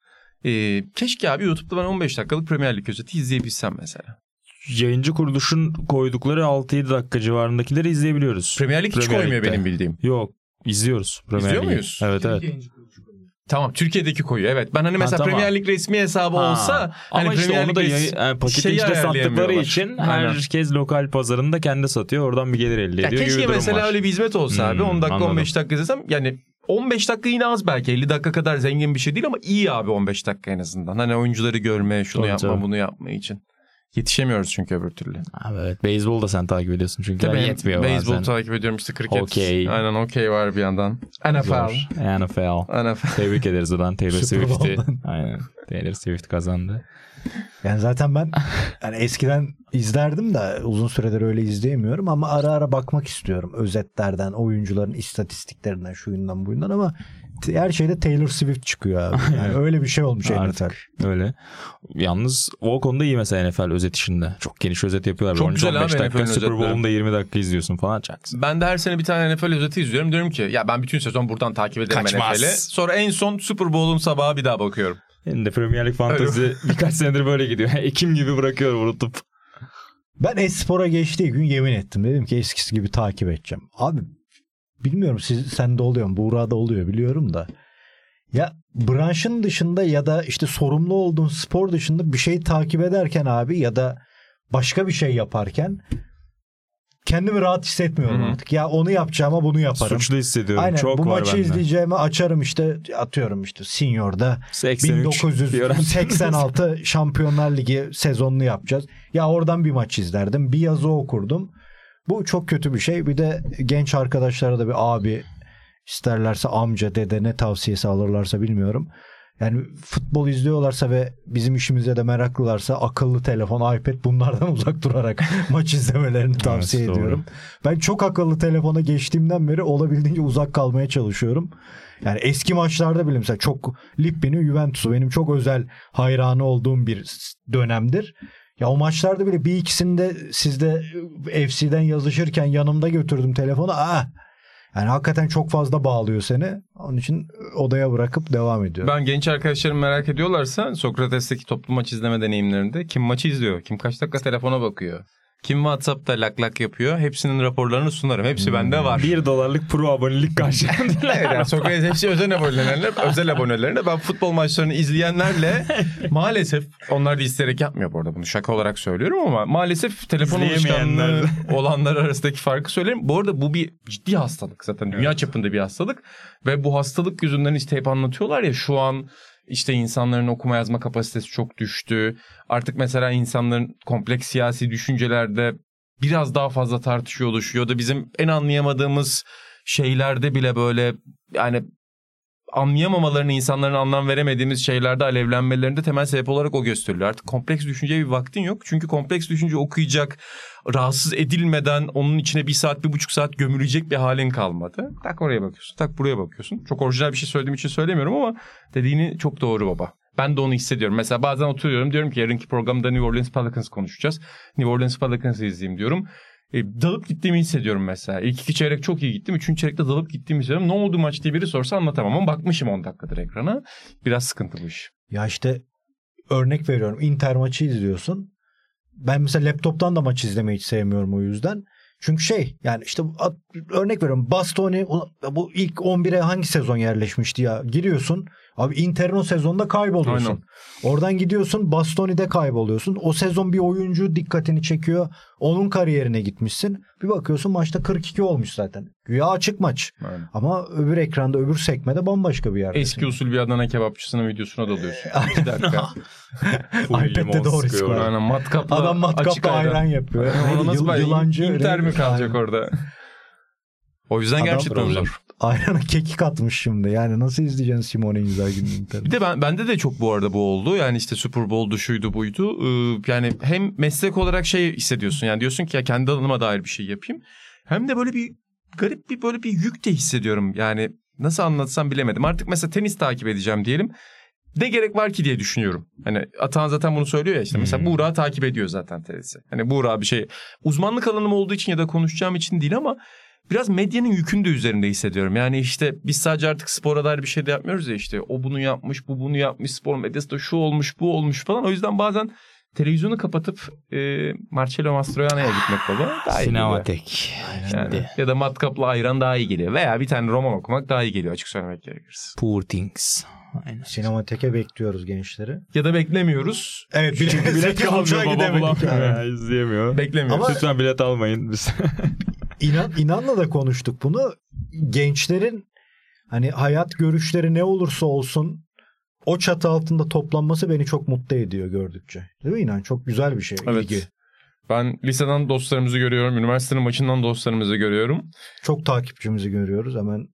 Ee, keşke abi YouTube'da ben 15 dakikalık Premier Lig özeti izleyebilsem mesela. Yayıncı kuruluşun koydukları 6-7 dakika civarındakileri izleyebiliyoruz. Premier Lig hiç Premier koymuyor Lig'de. benim bildiğim. Yok. izliyoruz. Premier İzliyor Lig'i. muyuz? Evet evet. Tamam Türkiye'deki koyuyor evet. Ben hani Ha, mesela tamam. Premier Lig resmi hesabı Ha. olsa Ama hani işte Premier onu da yayı- yani paketin şeyi içinde sattıkları için Aynen. herkes lokal pazarında kendi satıyor. Oradan bir gelir elde Ya ediyor gibi keşke mesela var. öyle bir hizmet olsa abi. Hmm, 10 dakika anladım. 15 dakika izlesem yani 15 dakika yine az belki 50 dakika kadar zengin bir şey değil ama iyi abi 15 dakika en azından. Hani oyuncuları görme, şunu Tabii, yapma, tabii. bunu yapma için. Yetişemiyoruz çünkü öbür türlü. Abi evet. Beyzbol da sen takip ediyorsun çünkü. Tabii yetmiyor beyzbol bazen. takip ediyorum işte kriket. Okey. Aynen okey var bir yandan. NFL. Zor. NFL. NFL. Tebrik ederiz oradan Taylor Swift'i. Aynen. Taylor Swift kazandı. Yani zaten ben yani eskiden izlerdim de uzun süredir öyle izleyemiyorum ama ara ara bakmak istiyorum özetlerden, oyuncuların istatistiklerinden, şuyundan buyundan ama her şeyde Taylor Swift çıkıyor abi. Yani öyle bir şey olmuş NFL. Artık öyle. Yalnız o konuda iyi mesela NFL özet işinde. Çok geniş özet yapıyorlar. Çok 13-15 güzel abi dakika NFL'in Super özetleri. Bowl'un da 20 dakika izliyorsun falan. Çaksın. Ben de her sene bir tane NFL özeti izliyorum. Diyorum ki ya ben bütün sezon buradan takip ederim Kaçmaz. NFL'i. Sonra en son Super Bowl'un sabahı bir daha bakıyorum. Benim de Premier Lig fantezi [LAUGHS] birkaç senedir böyle gidiyor. [LAUGHS] Ekim gibi bırakıyor unutup. Ben Espor'a geçtiği gün yemin ettim. Dedim ki eskisi gibi takip edeceğim. Abi bilmiyorum siz sende oluyor mu? Buğra'da oluyor biliyorum da. Ya branşın dışında ya da işte sorumlu olduğun spor dışında bir şey takip ederken abi ya da başka bir şey yaparken kendimi rahat hissetmiyorum Hı hı. artık. Ya onu yapacağıma bunu yaparım. Suçlu hissediyorum. Aynen Çok bu maçı bende. izleyeceğime açarım işte atıyorum işte Senior'da 83 Fiorentina. 1986 Şampiyonlar Ligi sezonunu yapacağız. Ya oradan bir maç izlerdim. Bir yazı okurdum. Bu çok kötü bir şey. Bir de genç arkadaşlara da bir abi isterlerse amca, dede ne tavsiyesi alırlarsa bilmiyorum. Yani futbol izliyorlarsa ve bizim işimize de meraklılarsa akıllı telefon, iPad bunlardan [LAUGHS] uzak durarak [LAUGHS] maç izlemelerini tavsiye Evet, doğru. ediyorum. Ben çok akıllı telefona geçtiğimden beri olabildiğince uzak kalmaya çalışıyorum. Yani eski maçlarda bile mesela çok Lippi'nin Juventus'u benim çok özel hayranı olduğum bir dönemdir. Ya o maçlarda bile bir ikisinde sizde FC'den yazışırken yanımda götürdüm telefonu. Ah! Yani hakikaten çok fazla bağlıyor seni. Onun için odaya bırakıp devam ediyorum. Ben genç arkadaşlarım merak ediyorlarsa Sokrates'teki toplu maç izleme deneyimlerinde kim maçı izliyor, kim kaç dakika telefona bakıyor, kim WhatsApp'ta lak lak yapıyor hepsinin raporlarını sunarım. Hepsi bende var. Bir dolarlık pro abonelik karşılığında. Evet yani Sokrates hepsi özel abonelerine, özel abonelerine ben futbol maçlarını izleyenlerle [LAUGHS] maalesef onlar da isteyerek yapmıyor bu arada bunu şaka olarak söylüyorum ama maalesef telefon alışkanlığı olanlar arasındaki farkı söyleyeyim. Bu arada bu bir ciddi hastalık zaten dünya çapında bir hastalık ve bu hastalık yüzünden işte hep anlatıyorlar ya şu an işte insanların okuma yazma kapasitesi çok düştü. Artık mesela insanların kompleks siyasi düşüncelerde biraz daha fazla tartışıyor oluşuyor da bizim en anlayamadığımız şeylerde bile böyle yani anlayamamalarını insanların anlam veremediğimiz şeylerde alevlenmelerinde temel sebep olarak o gösteriliyor. Artık kompleks düşünceye bir vaktin yok. Çünkü kompleks düşünce okuyacak, rahatsız edilmeden onun içine bir saat, bir buçuk saat gömülecek bir halin kalmadı. Tak oraya bakıyorsun, tak buraya bakıyorsun. Çok orijinal bir şey söylediğim için söylemiyorum ama dediğini çok doğru baba. Ben de onu hissediyorum. Mesela bazen oturuyorum diyorum ki yarınki programda New Orleans Pelicans konuşacağız. New Orleans Pelicans'ı izleyeyim diyorum. E, dalıp gittiğimi hissediyorum mesela. İlk iki çeyrek çok iyi gittim. Üçüncü çeyrekte dalıp gittiğimi hissediyorum. Ne oldu maç diye biri sorsa anlatamam ama bakmışım 10 dakikadır ekrana. Biraz sıkıntı bu iş. Ya işte örnek veriyorum. Inter maçı izliyorsun. Ben mesela laptoptan da maç izlemeyi hiç sevmiyorum o yüzden. Çünkü şey yani işte örnek veriyorum Bastoni bu ilk 11'e hangi sezon yerleşmişti ya? Giriyorsun abi Inter'in o sezonda kayboluyorsun. Aynen. Oradan gidiyorsun Bastoni'de kayboluyorsun. O sezon bir oyuncu dikkatini çekiyor. Onun kariyerine gitmişsin. Bir bakıyorsun maçta 42 olmuş zaten. Güya açık maç. Aynen. Ama öbür ekranda öbür sekmede bambaşka bir yerde. Eski usul bir Adana kebapçısının videosuna dalıyorsun. İki dakika. [LAUGHS] iPad'de doğru Moskova. skor. Aynen matkapla Adam matkapla ayran yapıyor. Ona Neydi? nasıl yılancı. Inter mi kalacak Aynen. orada? O yüzden Adam gerçekten zor. Ayrana kekik atmış şimdi. Yani nasıl izleyeceksin Simone Inzaghi'nin? [LAUGHS] Bir de ben bende de çok bu arada bu oldu. Yani işte Super Bowl'du şuydu buydu. Ee, yani hem meslek olarak şey hissediyorsun. Yani diyorsun ki ya kendi alanıma dair bir şey yapayım. Hem de böyle bir garip bir böyle bir yük de hissediyorum. Yani nasıl anlatsam bilemedim. Artık mesela tenis takip edeceğim diyelim. Ne gerek var ki diye düşünüyorum. Hani Atahan zaten bunu söylüyor ya işte. Mesela Hmm. Buğra takip ediyor zaten tenisi. Hani Buğra bir şey. Uzmanlık alanım olduğu için ya da konuşacağım için değil ama biraz medyanın yükünü de üzerinde hissediyorum. Yani işte biz sadece artık spora dair bir şey de yapmıyoruz ya işte. O bunu yapmış, bu bunu yapmış, spor medyası da şu olmuş, bu olmuş falan. O yüzden bazen televizyonu kapatıp e, Marcello Mastroianni'ye gitmek baba daha iyi geliyor. Sinematek. Yani. Ya da matkapla ayran daha iyi geliyor. Veya bir tane roman okumak daha iyi geliyor açık söylemek gerekirse. Poor things. Aynen. Sinemateke bekliyoruz gençleri. Ya da beklemiyoruz. Evet bilet, [LAUGHS] bilet kalmaya gidemedik. Ya, izleyemiyor. Beklemiyoruz. Ama- Lütfen bilet almayın. Biz. [LAUGHS] İnan, İnan'la da konuştuk bunu. Gençlerin hani hayat görüşleri ne olursa olsun o çatı altında toplanması beni çok mutlu ediyor gördükçe. Değil mi İnan? Çok güzel bir şey. Evet. ilgi. Ben liseden dostlarımızı görüyorum. Üniversitenin maçından dostlarımızı görüyorum. Çok takipçimizi görüyoruz. Hemen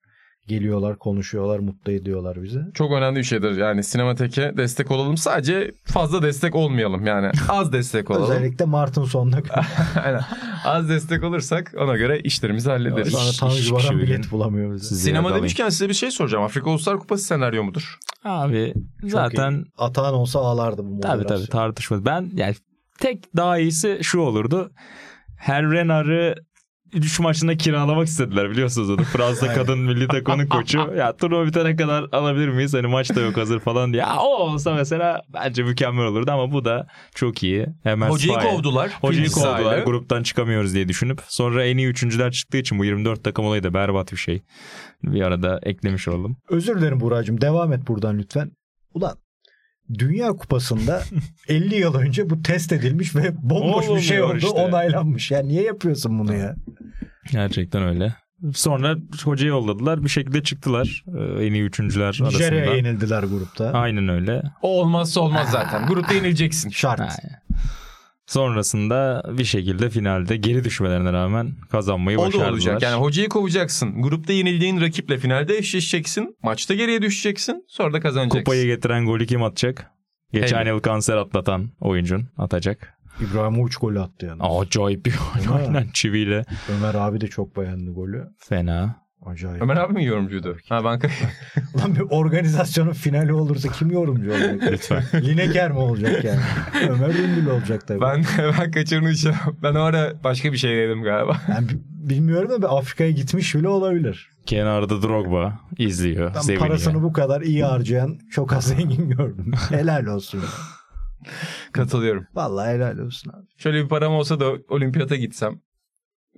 geliyorlar, konuşuyorlar, mutlu ediyorlar bizi. Çok önemli bir şeydir. Yani sinemateke destek olalım. Sadece fazla destek olmayalım. Yani az destek olalım. Özellikle Mart'ın sonuna kadar. [LAUGHS] Aynen. Az destek olursak ona göre işlerimizi hallederiz. Sonra iş Tanju Baran kişi bilet bulamıyor bize. Sinema demişken size bir şey soracağım. Afrika Uluslar Kupası senaryo mudur? Abi Çok zaten iyi. Atahan olsa ağlardı bu tabii moderasyon. tabii tartışmadı. Ben yani tek daha iyisi şu olurdu. Herrenar'ı üç maçında kiralamak istediler biliyorsunuz onu. Fransa kadın milli takımının koçu. [LAUGHS] Ya turnuva bitene kadar alabilir miyiz? Hani maç da yok hazır falan diye. Ya o olsa mesela bence mükemmel olurdu ama bu da çok iyi. Hemen Hocayı sahaya- kovdular. Hocayı kovdular. Gruptan çıkamıyoruz diye düşünüp. Sonra en iyi üçüncüler çıktığı için bu 24 takım olayı da berbat bir şey. Bir arada eklemiş oldum. Özür dilerim Buracığım. Devam et buradan lütfen. Ulan Dünya Kupası'nda [LAUGHS] 50 yıl önce bu test edilmiş ve bomboş bir şey oldu. işte. Onaylanmış. Ya niye yapıyorsun bunu ya? Gerçekten öyle. Sonra hocayı yolladılar. Bir şekilde çıktılar. Ee, En iyi üçüncüler Nijerya'ya arasında. yenildiler grupta. Aynen öyle. O olmazsa olmaz zaten. Grupta yenileceksin. Şart. Ha, Sonrasında bir şekilde finalde geri düşmelerine rağmen kazanmayı O da başardılar. olacak. Yani hocayı kovacaksın. Grupta yenildiğin rakiple finalde eşleşeceksin. Maçta geriye düşeceksin. Sonra da kazanacaksın. Kupayı getiren golü kim atacak? Geçen Helal. yıl kanser atlatan oyuncun atacak. İbrahimovic gol attı yani. Acayip bir gol. Aynen çiviyle. Ömer abi de çok beğendi golü. Fena. Acayip. Ömer abi mi yorumcuydu? Ha banka. [LAUGHS] Lan bir organizasyonun finali olursa kim yorumcu olacak? [LAUGHS] Lütfen. Lineker mi olacak yani? [LAUGHS] Ömer Ünlü olacak tabii. ben ben kaçırmışım. Ben o ara başka bir şey dedim galiba. Yani bi- bilmiyorum da Afrika'ya gitmiş bile olabilir. Kenarda Drogba izliyor. Ben seviniyor. parasını bu kadar iyi harcayan çok az zengin gördüm. helal olsun. Katılıyorum. Vallahi helal olsun abi. Şöyle bir param olsa da olimpiyata gitsem.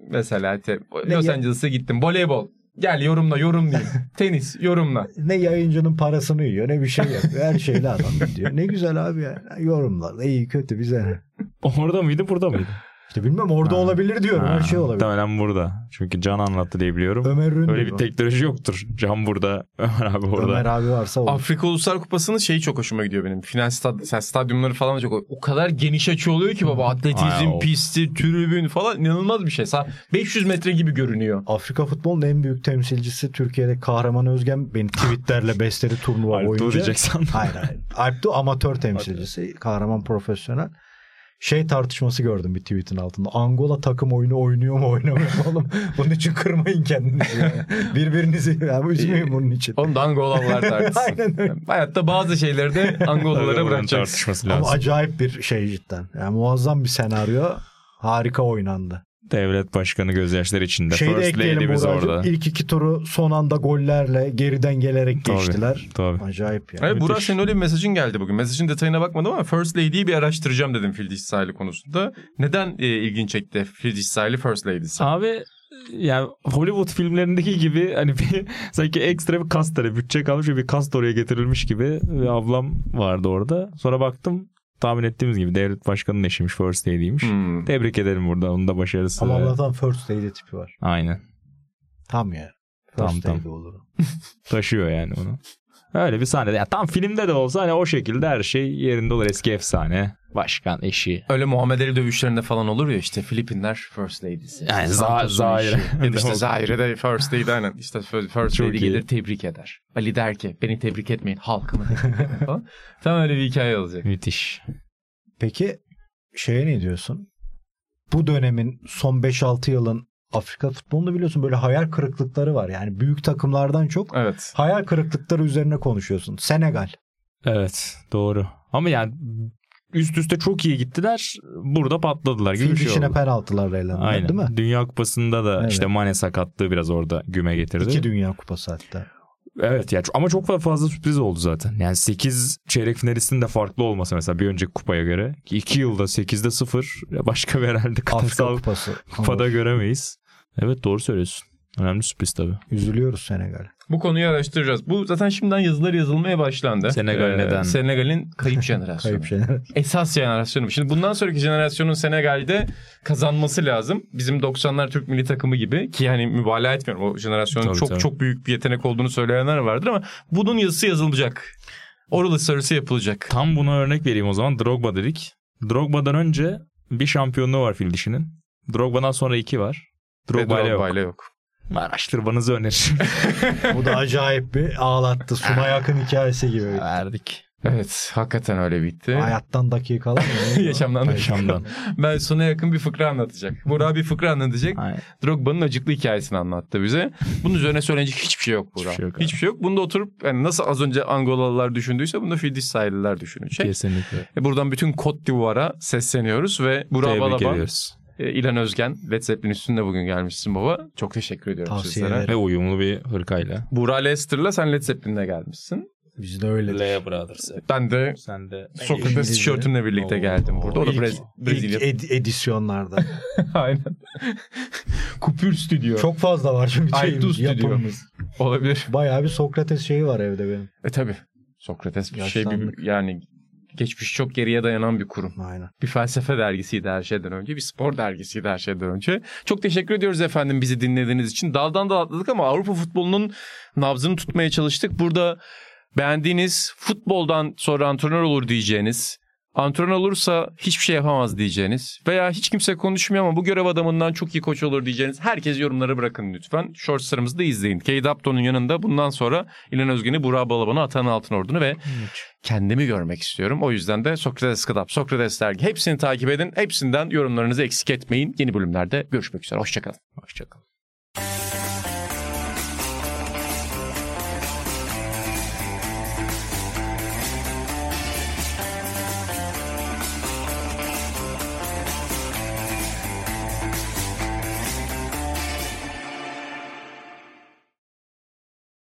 Mesela te, Ne Los Angeles'a gittim. Voleybol. Gel yorumla yorumlayayım. [LAUGHS] Tenis yorumla. Ne yayıncının parasını yiyor ne bir şey yapıyor. Her şeyle adam gidiyor. Ne güzel abi ya. Yorumlar. İyi kötü bize. Orada mıydı burada mıydı? İşte bilmem orada Ha. olabilir diyorum. Her Ha, şey olabilir. Muhtemelen burada. Çünkü Can anlattı diye biliyorum. Ömer Ünlü. Öyle bir bu. teknoloji yoktur. Can burada. Ömer abi orada. Ömer abi varsa olur. Afrika Uluslar Kupası'nın şeyi çok hoşuma gidiyor benim. Final stad, sen stadyumları falan çok o kadar geniş açı oluyor ki baba. Atletizm, Ay, o- pisti, tribün falan inanılmaz bir şey. Sa 500 metre gibi görünüyor. Afrika futbolunun en büyük temsilcisi Türkiye'de Kahraman Özgen beni tweetlerle [LAUGHS] besledi turnuva Alptu boyunca. diyeceksen. Hayır hayır. Alptu amatör temsilcisi. Kahraman profesyonel. Şey tartışması gördüm bir tweetin altında. Angola takım oyunu oynuyor mu oynamıyor mu oğlum? [LAUGHS] Bunun için kırmayın kendinizi. Yani. [LAUGHS] Birbirinizi yani üzmeyin bunun için. Onu da Angolalılar [LAUGHS] tartışsın. Aynen öyle. Hayatta bazı şeyleri de Angolalılara bırakacaksın. tartışması Ama acayip bir şey cidden. Yani muazzam bir senaryo. Harika oynandı. Devlet başkanı gözyaşları içinde. Şeyi First ekleyelim Lady'miz orada. İlk iki turu son anda gollerle geriden gelerek Tabii. geçtiler. Tabii. Acayip yani. Evet Burak senin öyle bir mesajın geldi bugün. Mesajın detayına bakmadım ama First Lady'yi bir araştıracağım dedim fil sahili konusunda. Neden e, ilgin çekti fil sahili First Lady'si? Abi yani Hollywood filmlerindeki gibi hani bir [LAUGHS] sanki ekstra bir kast bütçe kalmış bir kast oraya getirilmiş gibi bir ablam vardı orada. Sonra baktım tahmin ettiğimiz gibi devlet başkanının eşiymiş First Lady'ymiş. Hmm. Tebrik ederim burada. Onun da başarısı. Ama Allah'tan first lady tipi var. Aynen. Tam yani. Tam, First tam. lady olur. [LAUGHS] Taşıyor yani onu. Öyle bir sahnede. Yani tam filmde de olsa hani o şekilde her şey yerinde olur. Eski efsane. Başkan, eşi. Öyle Muhammed Ali dövüşlerinde falan olur ya işte Filipinler First Lady'si. Yani Za- Zaire. Ya da [LAUGHS] işte Zaire de First Lady aynen. İşte First Çok Lady iyi. gelir tebrik eder. Ali der ki beni tebrik etmeyin halkımı. [LAUGHS] Tam öyle bir hikaye olacak. Müthiş. Peki şeye ne diyorsun? Bu dönemin son 5-6 yılın Afrika futbolunda biliyorsun böyle hayal kırıklıkları var. Yani büyük takımlardan çok Evet. hayal kırıklıkları üzerine konuşuyorsun. Senegal. Evet doğru. Ama yani üst üste çok iyi gittiler. Burada patladılar gibi Fil bir şey dişine oldu. penaltılarla elendiler değil mi? Dünya Kupası'nda da Evet. işte Mane sakatlığı biraz orada güme getirdi. İki Dünya Kupası hatta. Evet ya ama çok fa- fazla sürpriz oldu zaten. Yani 8 çeyrek finalistin de farklı olması mesela bir önceki kupaya göre. 2 yılda 8'de 0 başka bir herhalde Afrika Kupası. kupada göremeyiz. Evet doğru söylüyorsun. Önemli sürpriz tabii. Üzülüyoruz Senegal. Bu konuyu araştıracağız. Bu zaten şimdiden yazılar yazılmaya başlandı. Ee, Senegal neden? Senegal'in kayıp [LAUGHS] jenerasyonu. Kayıp şeyler. Esas jenerasyonu. Şimdi bundan sonraki jenerasyonun Senegal'de kazanması lazım. Bizim 90'lar Türk milli takımı gibi ki yani mübalağa etmiyorum. O jenerasyonun Tabii, çok tabii. çok büyük bir yetenek olduğunu söyleyenler vardır ama bunun yazısı yazılacak. Oral sarısı yapılacak. Tam buna örnek vereyim o zaman. Drogba dedik. Drogba'dan önce bir şampiyonluğu var fil dişinin. Drogba'dan sonra iki var. Drogba ile yok. Yok. Araştırmanızı öneririm. [LAUGHS] Bu da acayip bir ağlattı. Suna yakın hikayesi gibi. Verdik. Evet hakikaten öyle bitti. Hayattan dakikalar mı? [LAUGHS] Yaşamdan Yaşamdan. Ben sona yakın bir fıkra anlatacak. Burak bir fıkra anlatacak. Aynen. Drogba'nın acıklı hikayesini anlattı bize. Bunun üzerine söylenecek hiçbir şey yok Burak. Hiçbir şey yok. Hiçbir şey yok. Bunda oturup yani nasıl az önce Angolalılar düşündüyse bunda Fildis sahililer düşünecek. Kesinlikle. E, Buradan bütün Côte d'Ivoire'a sesleniyoruz ve Burak Tebrik Balaban, ediyoruz. E, İlan Özgen, Led Zeppelin üstünde bugün gelmişsin baba. Çok teşekkür ediyorum Tavsiye sizlere. ederim. Ve uyumlu bir hırkayla. Burak Leicester'la sen Led Zeppelin'le gelmişsin. Biz de öyle. Lea Brothers. Ben de Sen de. Sokrates tişörtümle birlikte Oo. geldim burada. O da Brez- Brezilya. İlk ed- edisyonlarda. [LAUGHS] Aynen. [LAUGHS] Kupür stüdyo. Çok fazla var çünkü Aytu şeyimiz, stüdyo. yapımız. olabilir. Bayağı bir Sokrates şeyi var evde benim. E tabi. Sokrates bir şey Yaşlandık. bir, yani geçmiş çok geriye dayanan bir kurum. Aynen. Bir felsefe dergisiydi her şeyden önce. Bir spor dergisiydi her şeyden önce. Çok teşekkür ediyoruz efendim bizi dinlediğiniz için. Daldan dal atladık ama Avrupa futbolunun nabzını tutmaya çalıştık. Burada beğendiğiniz futboldan sonra antrenör olur diyeceğiniz antrenör olursa hiçbir şey yapamaz diyeceğiniz veya hiç kimse konuşmuyor ama bu görev adamından çok iyi koç olur diyeceğiniz herkes yorumları bırakın lütfen. Shortslarımızı da izleyin. Kate Upton'un yanında bundan sonra İlhan Özgen'i, Burak Balaban'ı, Atan Altınordu'nu ve kendimi görmek istiyorum. O yüzden de Sokrates Club, Sokrates Dergi hepsini takip edin. Hepsinden yorumlarınızı eksik etmeyin. Yeni bölümlerde görüşmek üzere. Hoşçakalın. Hoşçakalın.